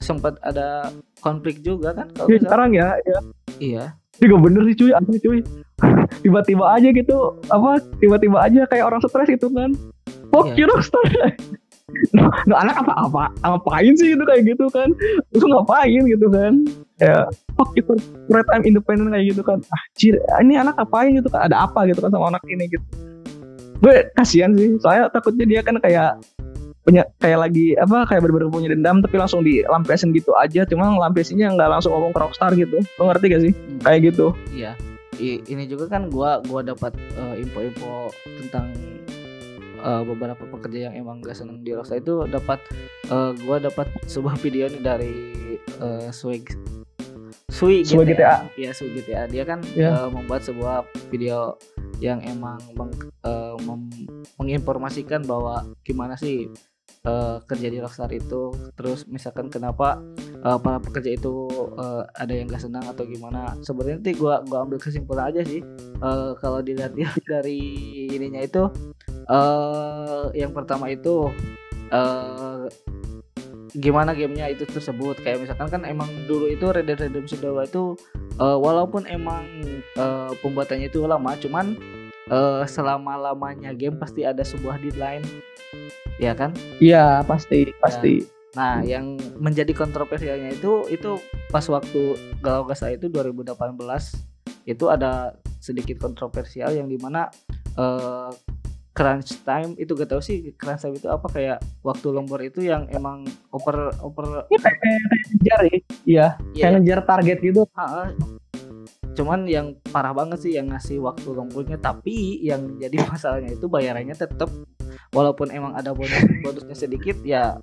sempat ada konflik juga kan kalau ya, sekarang ya, ya. Iya. Juga bener sih cuy, asli cuy. tiba-tiba aja gitu apa tiba-tiba aja kayak orang stres gitu kan. Fuck iya. you Rockstar. nah, nah anak apa apa ngapain sih gitu kayak gitu kan lu ngapain gitu kan ya fuck itu red time independent kayak gitu kan ah cir ini anak ngapain gitu kan ada apa gitu kan sama anak ini gitu gue kasihan sih soalnya takutnya dia kan kayak punya kayak lagi apa kayak bener-bener punya dendam tapi langsung dilampiasin gitu aja cuma lampiasinnya nggak langsung ngomong ke rockstar gitu lo ngerti gak sih hmm. kayak gitu iya I, ini juga kan gua gua dapat uh, info-info tentang uh, beberapa pekerja yang emang gak seneng di Rockstar itu dapat uh, gua dapat sebuah video nih dari uh, Swig Sui GTA. GTA. Ya, Sui GTA. Dia kan yeah. Ya. uh, membuat sebuah video yang emang meng, uh, mem, menginformasikan bahwa gimana sih uh, kerja di Rockstar itu terus misalkan kenapa uh, para pekerja itu uh, ada yang gak senang atau gimana sebenarnya nanti gua gua ambil kesimpulan aja sih. Uh, kalau dilihat dari ininya itu uh, yang pertama itu uh, gimana gamenya itu tersebut. Kayak misalkan kan emang dulu itu Red Dead Redemption 2 itu uh, walaupun emang uh, pembuatannya itu lama cuman uh, selama lamanya game pasti ada sebuah deadline ya kan? Iya pasti pasti. Nah yang menjadi kontroversialnya itu itu pas waktu Galau Gasa itu 2018 itu ada sedikit kontroversial yang di mana uh, crunch time itu gak tau sih crunch time itu apa kayak waktu lembur itu yang emang oper oper ya, kayak, ngejar ya. Iya yeah. kayak ngejar target gitu. Ha, cuman yang parah banget sih yang ngasih waktu lemburnya tapi yang jadi masalahnya itu bayarannya tetap walaupun emang ada bonus bonusnya sedikit ya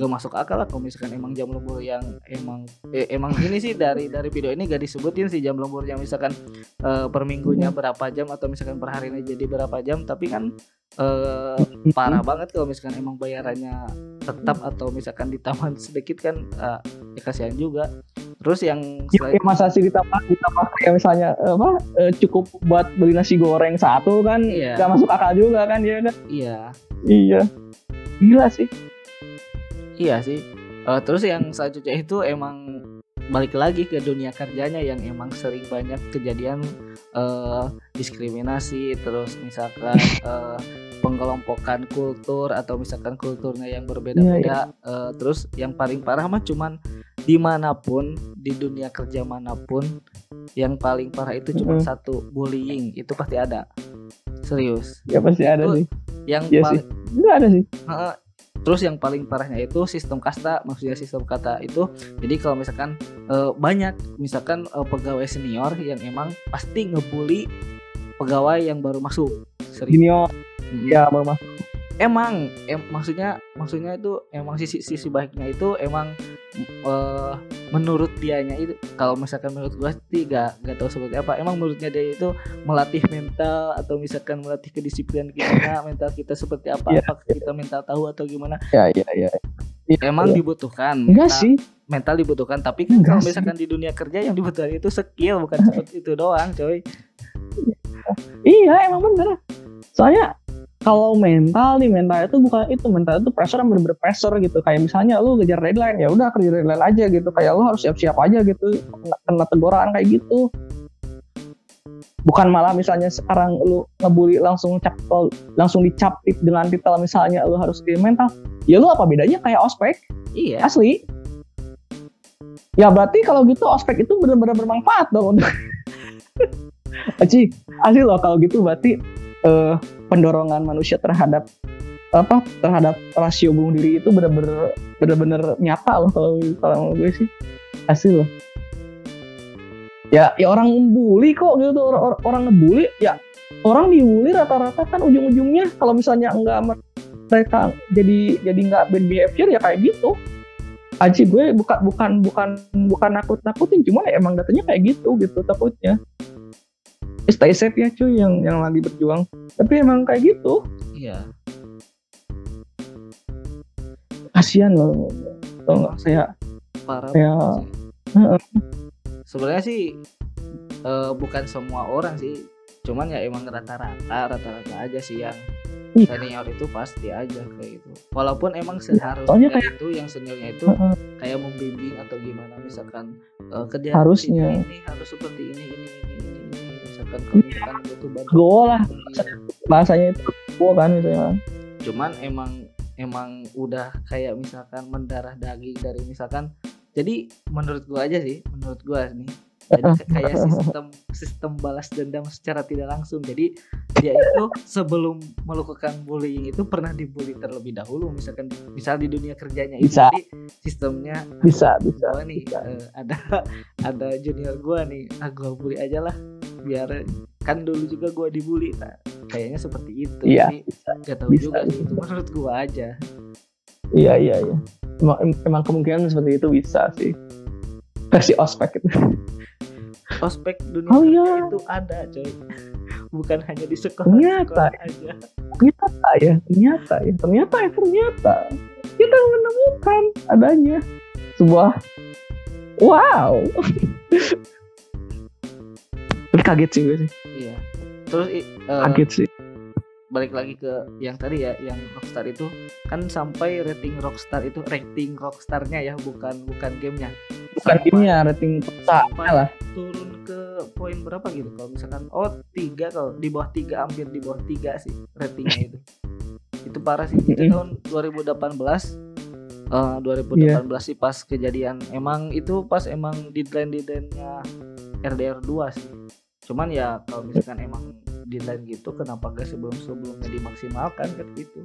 gak masuk akal lah kalau misalkan emang jam lembur yang emang eh, emang ini sih dari dari video ini gak disebutin sih jam lembur yang misalkan uh, per minggunya berapa jam atau misalkan per hari ini jadi berapa jam. Tapi kan uh, parah banget kalau misalkan emang bayarannya tetap atau misalkan ditambah sedikit kan uh, ya kasihan juga terus yang ya, selain... ya, masa sih ditambah ditambah kayak misalnya apa uh, cukup buat beli nasi goreng satu kan iya. gak masuk akal juga kan ya kan iya iya gila sih Iya sih. Eh, terus yang selanjutnya itu emang balik lagi ke dunia kerjanya yang emang sering banyak kejadian eh, diskriminasi terus misalkan eh, pengelompokan kultur atau misalkan kulturnya yang berbeda-beda Eh, terus yang paling parah mah cuman di mana pun di dunia kerja mana pun yang paling parah itu cuma Mm-mm. satu bullying itu pasti ada serius ya pasti ada Itu- sih yang Iya paling ada sih Heeh. Terus yang paling parahnya itu sistem kasta, maksudnya sistem kata itu. Jadi kalau misalkan eh, banyak, misalkan eh, pegawai senior yang emang pasti ngebully pegawai yang baru masuk. Serius. junior Ya baru masuk Emang, em, maksudnya, maksudnya itu emang sisi sisi baiknya itu emang eh, menurut dianya itu. Kalau misalkan menurut gua sih gak, gak tahu seperti apa. Emang menurutnya dia itu melatih mental atau misalkan melatih kedisiplinan kita, mental kita seperti apa? Iya. Apakah kita mental tahu atau gimana? ya ya ya emang Iya. dibutuhkan enggak mental, sih mental dibutuhkan tapi kan Enggak kalau sih. misalkan di dunia kerja yang dibutuhkan itu skill bukan seperti itu doang coy Iya emang bener. Soalnya kalau mental nih mental itu bukan itu mental itu pressure yang bener-bener pressure gitu. Kayak misalnya lu ngejar deadline ya udah kerja deadline aja gitu. Kayak lu harus siap-siap aja gitu. Kena, kena teguran kayak gitu. Bukan malah misalnya sekarang lu ngebully langsung cap langsung dicap dengan titel misalnya lu harus di mental. Ya lu apa bedanya kayak ospek iya asli? Ya berarti kalau gitu ospek itu benar-benar bermanfaat dong Aci, asli loh kalau gitu berarti eh, pendorongan manusia terhadap apa terhadap rasio bunuh diri itu benar-benar benar-benar nyata loh kalau kalau gue sih. Asli loh. Ya ya orang bully kok gitu orang, orang, ngebully ya orang dibully rata-rata kan ujung-ujungnya kalau misalnya enggak mereka jadi jadi nggak bad behavior ya kayak gitu. Aji gue bukan bukan bukan bukan nakut nakutin cuma emang datanya kayak gitu gitu takutnya stay safe ya cuy yang yang lagi berjuang tapi emang kayak gitu iya kasihan loh tau nggak saya parah Ya. Heeh. sebenarnya sih eh, bukan semua orang sih cuman ya emang rata-rata rata-rata aja sih yang Iya. senior itu pasti aja kayak gitu walaupun emang soalnya seharusnya kayak- itu yang seniornya itu Heeh. kayak membimbing atau gimana misalkan eh, kerja Harusnya. ini, ini harus seperti ini ini ini ini, ini. misalkan kalau misalkan butuh bantuan Go lah. iya. bahasanya itu gua kan misalnya cuman emang emang udah kayak misalkan mendarah daging dari misalkan jadi menurut gua aja sih menurut gua nih jadi kayak sistem sistem balas dendam secara tidak langsung jadi dia itu sebelum melakukan bullying itu pernah dibully terlebih dahulu misalkan misal di dunia kerjanya itu Bisa. jadi sistemnya bisa bisa gua nih eh, ada ada junior gua nih ah gua bully aja lah biar kan dulu juga gua dibully nah, kayaknya seperti itu. Iya, gak tahu Bisa, juga sih itu menurut gua aja. Iya iya iya. Emang, emang kemungkinan seperti itu bisa sih. Versi ospek itu. Ospek dunia Oh, iya. itu ada coy. Bukan hanya di sekolah Ternyata. sekolah aja. Ternyata ya ternyata ya. Ternyata ya ternyata. Kita menemukan adanya sebuah wow kaget sih gue sih. Iya. Terus eh, kaget sih. balik lagi ke yang tadi ya yang Rockstar itu kan sampai rating Rockstar itu rating Rockstarnya ya bukan bukan gamenya. Bukan Sampai- timnya rating sampai lah. turun ke poin berapa gitu kalau misalkan oh tiga kalau di bawah tiga hampir di bawah tiga sih ratingnya itu. Itu parah sih. Itu tahun 2018 eh 2018 sih pas kejadian. Emang itu pas emang deadline deadline-nya RDR 2 sih cuman ya kalau misalkan emang deadline gitu kenapa gak sebelum sebelumnya dimaksimalkan kan gitu.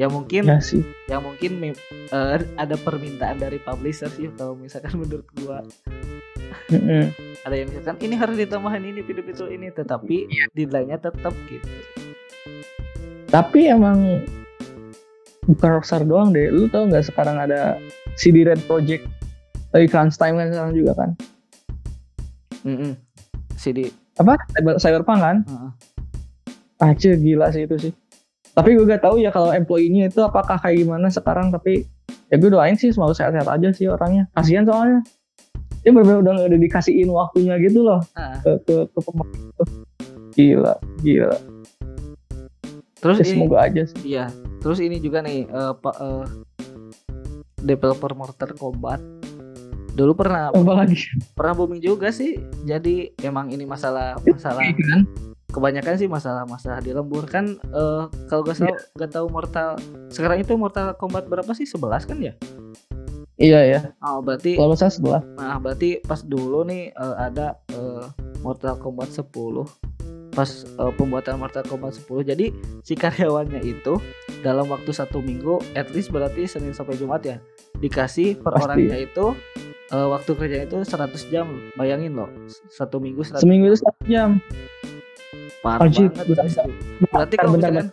Ya mungkin ya sih. ya mungkin eh, ada permintaan dari publisher sih kalau misalkan menurut gua. Ada yang misalkan ini harus ditambahin ini video-video ini tetapi deadline-nya tetap gitu. Tapi emang bukan Rockstar doang deh. Lu tau nggak sekarang ada CD Red Project dari Crunch Time kan sekarang juga kan? Mm-mm. CD apa? Cyber, Cyberpunk kan? Heeh. aja gila sih itu sih. Tapi gue gak tahu ya kalau employee-nya itu apakah kayak gimana sekarang tapi ya gue doain sih semoga sehat-sehat aja sih orangnya. Kasihan soalnya. Dia benar-benar udah udah dikasihin waktunya gitu loh. Ah, ke ke, ke pemain gila gila. Terus ya, ini semoga aja sih. iya. Terus ini juga nih uh, pak uh, developer Mortal Kombat dulu pernah apa lagi? pernah booming juga sih. Jadi emang ini masalah masalah kan? kebanyakan sih masalah masalah di lembur. Kan uh, kalau gak tahu gak tahu Mortal sekarang itu Mortal Kombat berapa sih? 11 kan ya? Iya ya oh berarti kalau saya sebelah nah berarti pas dulu nih uh, ada uh, Mortal Kombat 10 pas uh, pembuatan Mortal Kombat 10 jadi si karyawannya itu dalam waktu satu minggu at least berarti Senin sampai Jumat ya dikasih per Pasti. orangnya itu uh, waktu kerja itu 100 jam bayangin loh satu minggu 100 seminggu itu satu jam. Parah Anjir, banget bentar, guys. berarti kalau bentar, misalkan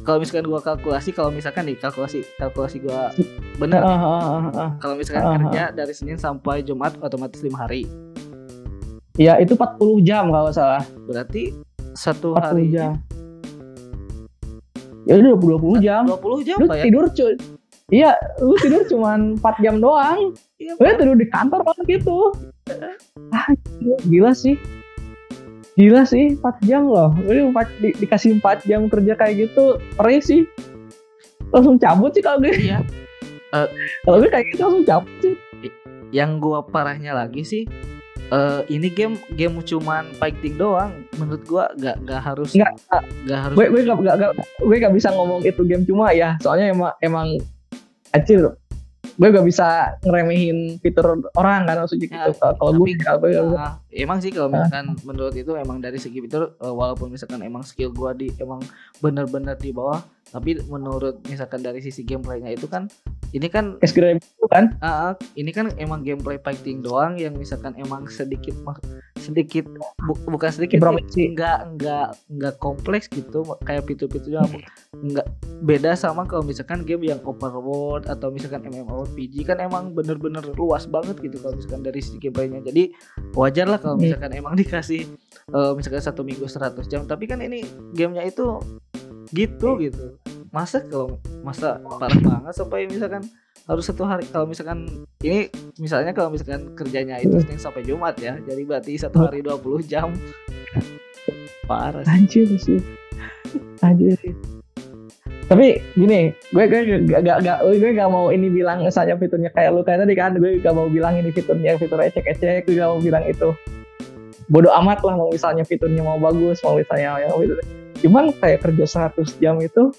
kalau misalkan gua kalkulasi kalau misalkan nih kalkulasi kalkulasi gua Ah, bener. Ah, ah, ah, ah. kalau misalkan ah, ah. kerja dari Senin sampai Jumat otomatis lima hari. Ya itu 40 jam kalau salah. Berarti satu 40 hari jam. ya udah 20 jam. 20 jam lu ya tidur cuy iya lu tidur cuman 4 jam doang. Iya, lu tidur di kantor banget gitu. Ah gila, gila sih. Gila sih 4 jam loh. Lu empat, di- dikasih 4 jam kerja kayak gitu perih sih. Langsung cabut sih kalau gue. Iya. Kalau gue kayak gitu langsung cabut sih. yang gua parahnya lagi sih eh ini game game cuman fighting doang. Menurut gua gak gak harus Nggak, gak harus gue gue gak, gak, gak- gue gak bisa ngomong itu game cuma ya. Soalnya emang emang kecil. Gue gak bisa ngeremehin fitur orang kan maksudnya Ya, gitu kalau gue ya, gue. Nah, emang sih kalau misalkan menurut itu emang dari segi fitur eh, walaupun misalkan emang skill gua di emang bener-bener di bawah tapi menurut misalkan dari sisi gameplaynya itu kan ini kan Skyrim itu kan? Ah, ini kan emang gameplay fighting doang yang misalkan emang sedikit sedikit bu- bukan sedikit sih, Improvisasi. enggak enggak enggak kompleks gitu kayak fitur-fiturnya enggak beda sama kalau misalkan game yang open world atau misalkan MMORPG kan emang bener-bener luas banget gitu kalau misalkan dari sisi gameplaynya. Jadi wajar lah kalau Hmm. misalkan emang dikasih eh, misalkan satu minggu 100 jam. Tapi kan ini gamenya itu gitu gitu. Masa kalau masa parah banget sampai misalkan harus satu hari kalau misalkan ini misalnya kalau misalkan kerjanya itu Senin sampai Jumat ya jadi berarti satu hari 20 jam. Parah sih. anjir sih. Anjir sih. Tapi gini gue gue gak, gak, gue gak mau ini bilang misalnya fiturnya kayak lu kayak tadi kan gue gak mau bilang ini fiturnya fitur ecek-ecek gue gak mau bilang itu. Bodoh amat lah mau misalnya fiturnya mau bagus mau misalnya yang fitur cuman kayak kerja 100 jam itu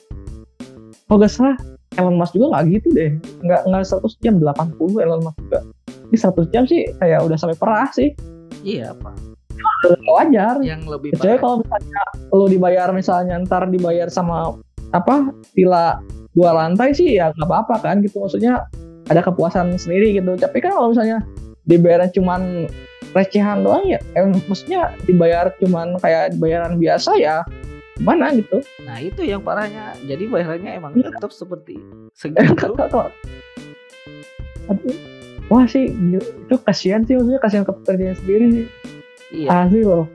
kalau gak salah Elon Musk juga nggak gitu deh. Nggak nggak 100 jam 80 Elon Musk juga. Ini 100 jam sih kayak udah sampai perah sih. Iya pak. Wajar. Yang lebih Kecuali kalau misalnya lo dibayar misalnya ntar dibayar sama apa villa dua lantai sih ya nggak apa-apa kan gitu. Maksudnya ada kepuasan sendiri gitu. Tapi kan kalau misalnya dibayar cuman recehan doang ya eh, maksudnya dibayar cuman kayak bayaran biasa ya mana gitu? Nah itu yang parahnya. Jadi bayarannya emang Iya. tetap seperti Eh, segitu. Aduh. wah sih itu kasihan sih maksudnya kasihan ke pekerjaan sendiri sih. Iya. Asli loh.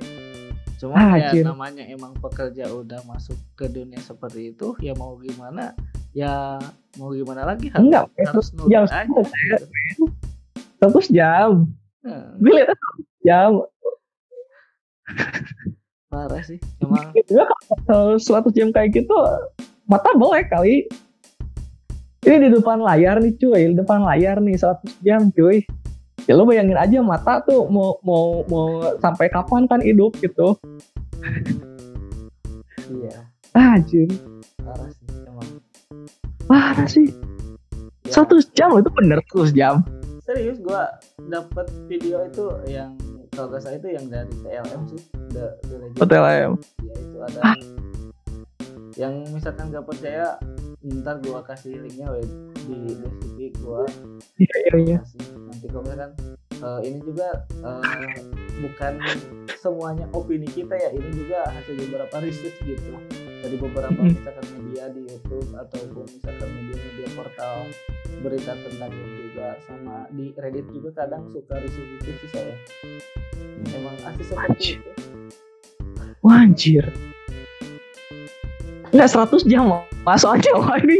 Cuma Ah, ya namanya emang pekerja udah masuk ke dunia seperti itu ya mau gimana? Ya mau gimana lagi harus Enggak, harus itu nurut jam aja 10 gitu. terus jam. Hmm, gue lihat jam parah sih emang Juga kalau 100 jam kayak gitu mata melek kali. Ini di depan layar nih cuy, di depan layar nih 100 jam cuy. Ya lo bayangin aja mata tuh mau mau mau sampai kapan kan hidup gitu. iya Ah, anjir. parah sih emang Parah sih. Ya, 100 jam itu bener 100 jam. serius gua dapat video itu yang kalau gak salah itu yang dari TLM sih The, The Legend. PTLM. ya itu ada yang misalkan gak percaya ntar gua kasih linknya we, di deskripsi gua Iya, iya, iya. nanti kalau misalkan eh, ini juga eh, bukan semuanya opini kita ya ini juga hasil beberapa research gitu dari beberapa misalkan media di YouTube ataupun misalkan media-media portal berita tentang ini juga sama di Reddit juga kadang suka research itu sih saya emang asli seperti Anjir. itu Wah, anjir. Enggak 100 jam loh. Masuk aja wah ini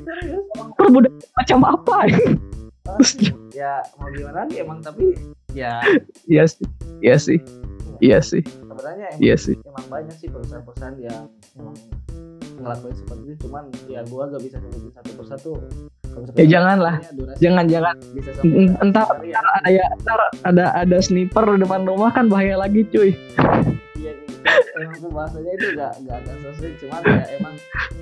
serius perbudak macam apa Asli. ya mau gimana lagi emang tapi ya Iya sih. Iya sih. Iya sih. Sebenarnya emang Iya sih. emang banyak sih perusahaan-perusahaan yang emang ngelakuin seperti itu cuman ya gua gak bisa sebutin satu persatu Ya, jangan lah. Jangan jangan. Entar ya. ada entar ada ada sniper di depan rumah kan bahaya lagi cuy. Emang pembahasannya itu gak, gak akan selesai cuman ya emang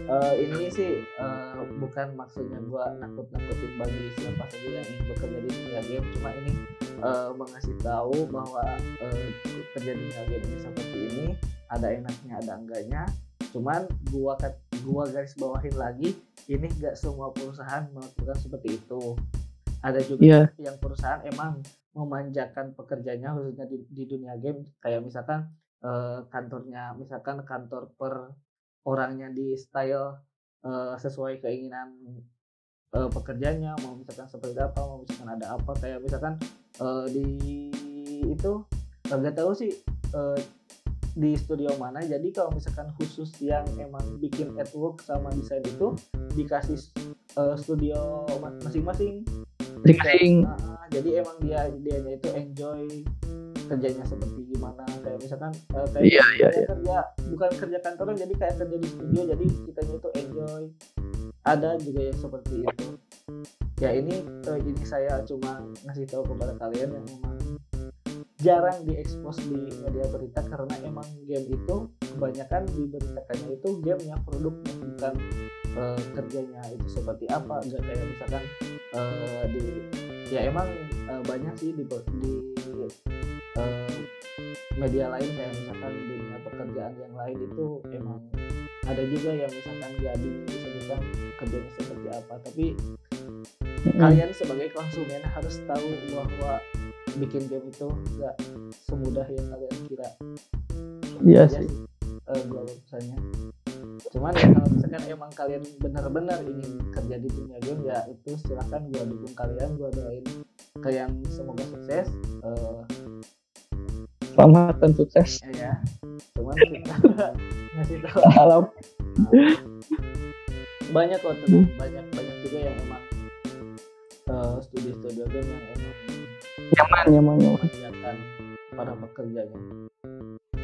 eh, ini sih eh, bukan maksudnya gua nakut-nakutin bagi siapa saja yang ingin bekerja di dunia game cuma ini eh, mengasih tahu bahwa eh, kerja di dunia game ini seperti ini ada enaknya ada enggaknya cuman gua kat- gua garis bawahin lagi ini gak semua perusahaan melakukan seperti itu ada juga Iya. yang perusahaan emang memanjakan pekerjanya khususnya di, di dunia game kayak misalkan eh, kantornya. Misalkan kantor per orangnya di style eh, sesuai keinginan eh, pekerjanya mau misalkan seperti apa mau misalkan ada apa kayak misalkan eh, di itu nggak tahu sih eh, di studio mana. Jadi kalau misalkan khusus yang emang bikin artwork sama desain itu dikasih eh, studio ma- masing-masing. Masing-masing. Nah, jadi emang dia dianya itu enjoy kerjanya seperti gimana. Kayak misalkan eh, kayak Iya, iya, kita kerja bukan kerja kantoran jadi kayak kerja di studio jadi kitanya itu enjoy. Ada juga yang seperti itu. Ya ini eh, ini saya cuma ngasih tahu kepada kalian yang memang jarang diekspos di media berita karena emang game itu kebanyakan diberitakannya itu gamenya produknya bukan eh, kerjanya itu seperti apa. Enggak kayak misalkan eh, di ya emang eh, banyak sih di, di eh, media lain kayak misalkan dunia pekerjaan yang lain itu emang ada juga yang misalkan gak disebutkan kerjanya seperti apa. Tapi kalian sebagai konsumen harus tahu bahwa bikin game itu gak semudah yang kalian kira. Iya aja sih. gua pesannya cuman ya kalau misalkan emang kalian benar-benar ingin kerja di dunia game ya itu silahkan gua dukung kalian gua doain kalian semoga sukses eh, Selamat dan sukses. ya cuman kita ngasih tahu Halo. banyak kok tenang banyak banyak juga yang emang eh, studio-studio game yang emang Nyaman, nyaman, nyaman. para pekerjanya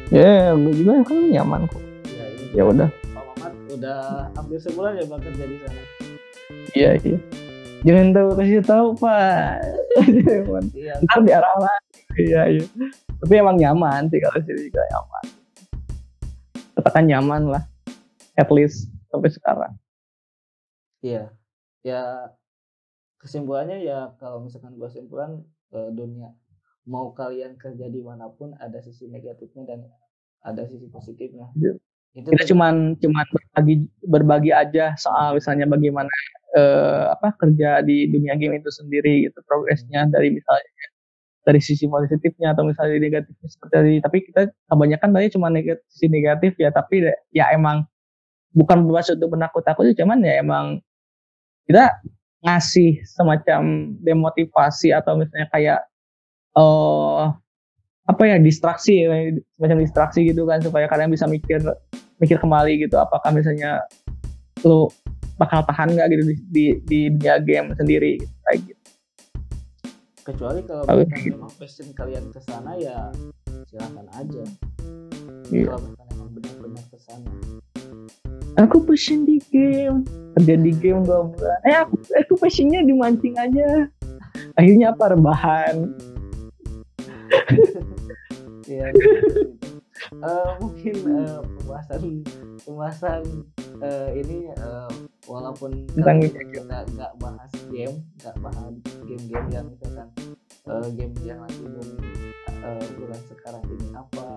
Ya, gue juga kan nyaman kok. ya Ya udah. Pak Mamat udah hampir sebulan ya bekerja di sana Iya, iya. Jangan tahu kasih tahu, Pak. Iya Ntar diarah lagi. Iya, iya. Tapi emang nyaman sih kalau sini juga nyaman. Katakan nyaman lah. At least sampai sekarang. Iya, ya kesimpulannya ya kalau misalkan gua simpulan eh, dunia mau kalian kerja di mana pun ada sisi negatifnya dan ada sisi positifnya. Iya. Itu Kita cuman cuman berbagi berbagi aja soal misalnya bagaimana eh, apa kerja di dunia game itu sendiri gitu progresnya dari misalnya dari sisi positifnya atau misalnya negatifnya seperti tadi. Tapi kita kebanyakan tadi cuma negatif, sisi negatif ya tapi ya emang bukan bermaksud untuk menakut-nakuti cuman ya emang kita ngasih semacam demotivasi atau misalnya kayak eh apa ya distraksi semacam distraksi gitu kan supaya kalian bisa mikir mikir kembali gitu apakah misalnya lu bakal tahan nggak gitu di, di, di dunia game sendiri gitu, kayak gitu. kecuali kalau misalkan memang passion kalian ke sana ya silakan aja. Iya. Kalau emang benar-benar ke sana. Aku passion di game kerja di game dua bulan. Eh aku aku passionnya dimancing aja. Akhirnya apa rebahan. Iya. Eh, mungkin eh, pembahasan pembahasan eh, ini eh, walaupun Tentang kita nggak bahas game, nggak bahas game-game yang misalkan eh, game yang lagi booming eh, bulan sekarang ini apa,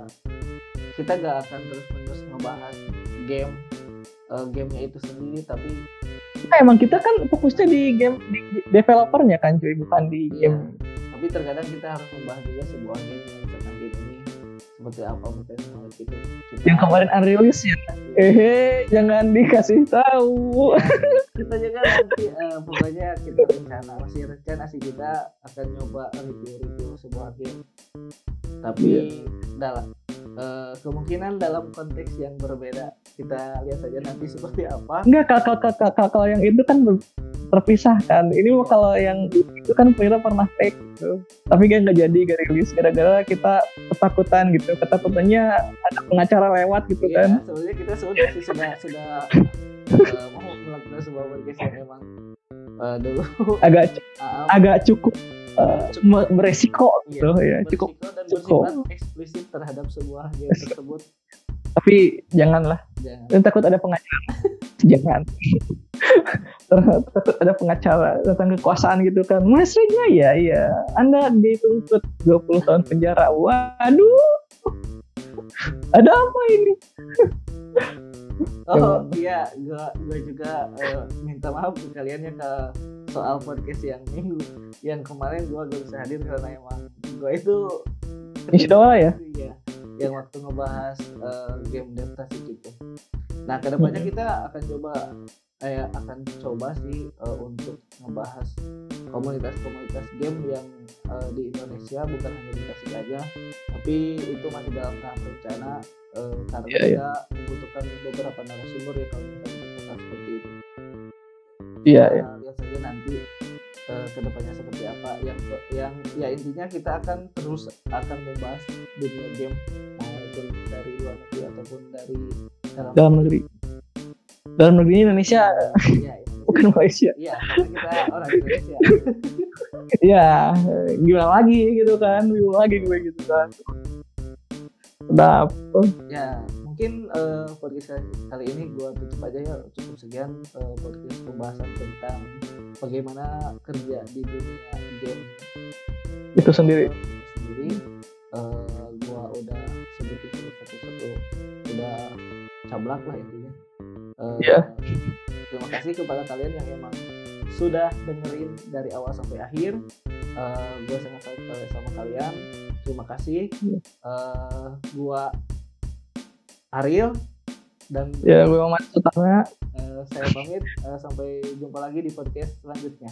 kita nggak akan terus-menerus ngebahas game eh, gamenya itu sendiri, tapi Nah, emang kita kan fokusnya di game di di developernya kan cuy bukan di Iya. game. tapi terkadang kita harus membahas juga sebuah game yang misalkan game ini seperti apa misalnya gitu. Yang kemarin unreleased ya. Eh jangan dikasih tahu. kita juga nanti eh, pokoknya kita rencana masih rencana sih kita akan nyoba review-review sebuah game tapi Iya. dalam eh, kemungkinan dalam konteks yang berbeda. Kita lihat saja nanti seperti apa. Enggak kalau kalau kalau- yang itu kan ber- terpisahkan. Ini mah kalau yang itu kan Vira pernah take gitu. Tapi kan nggak jadi gak rilis. Gara-gara kita ketakutan gitu. Ketakutannya ada pengacara lewat gitu Iya, kan. sebenarnya kita sudah sih sudah sudah eh, mau melakukan sebuah podcast yang emang eh, dulu. Agak ah, agak cukup eh, me- beresiko iya, gitu ya cukup. dan cukup. eksplisit terhadap sebuah game tersebut. Tapi janganlah. Jangan. Dan takut ada pengacara. Jangan. Takut ada pengacara tentang kekuasaan gitu kan. Maksudnya ya iya anda dituntut 20 tahun penjara. Waduh. Ada apa ini Oh iya, gua gua juga eh, minta maaf ke kalian ya ke soal podcast yang minggu yang kemarin gua gak bisa hadir karena emang gua itu Isi doa ya? Iya, yang waktu ngebahas eh, game Devtasi gitu. Nah ke depannya kita akan coba eh, akan coba sih eh, untuk ngebahas komunitas-komunitas game yang eh, di Indonesia bukan hanya di Tasik aja, tapi itu masih dalam tahap rencana eh, karena Iya, iya. kita membutuhkan beberapa narasumber ya kalau kita bicara seperti itu. iya ya Nah, lihat saja nanti eh, ke depannya seperti apa yang yang ya intinya kita akan terus akan membahas dunia game maupun dari luar negeri ataupun dari dalam dalam negeri dalam negeri Indonesia Iya, iya. Bukan Malaysia Iya, kita orang Indonesia. ya gimana lagi gitu kan gimana lagi gue gitu kan Sedap. ya, mungkin eh, podcast kali, ini gua tutup aja ya cukup sekian podcast pembahasan tentang bagaimana kerja di dunia game itu sendiri sendiri eh, gua udah sebutin satu-satu udah cablak lah intinya Eh, Iya. Terima kasih kepada kalian yang emang sudah dengerin dari awal sampai akhir. Eh, gua sangat salut sekali sama kalian. Terima kasih. Iya. Eh, gua Ariel dan ya gue Sutama eh, saya pamit. Eh, sampai jumpa lagi di podcast selanjutnya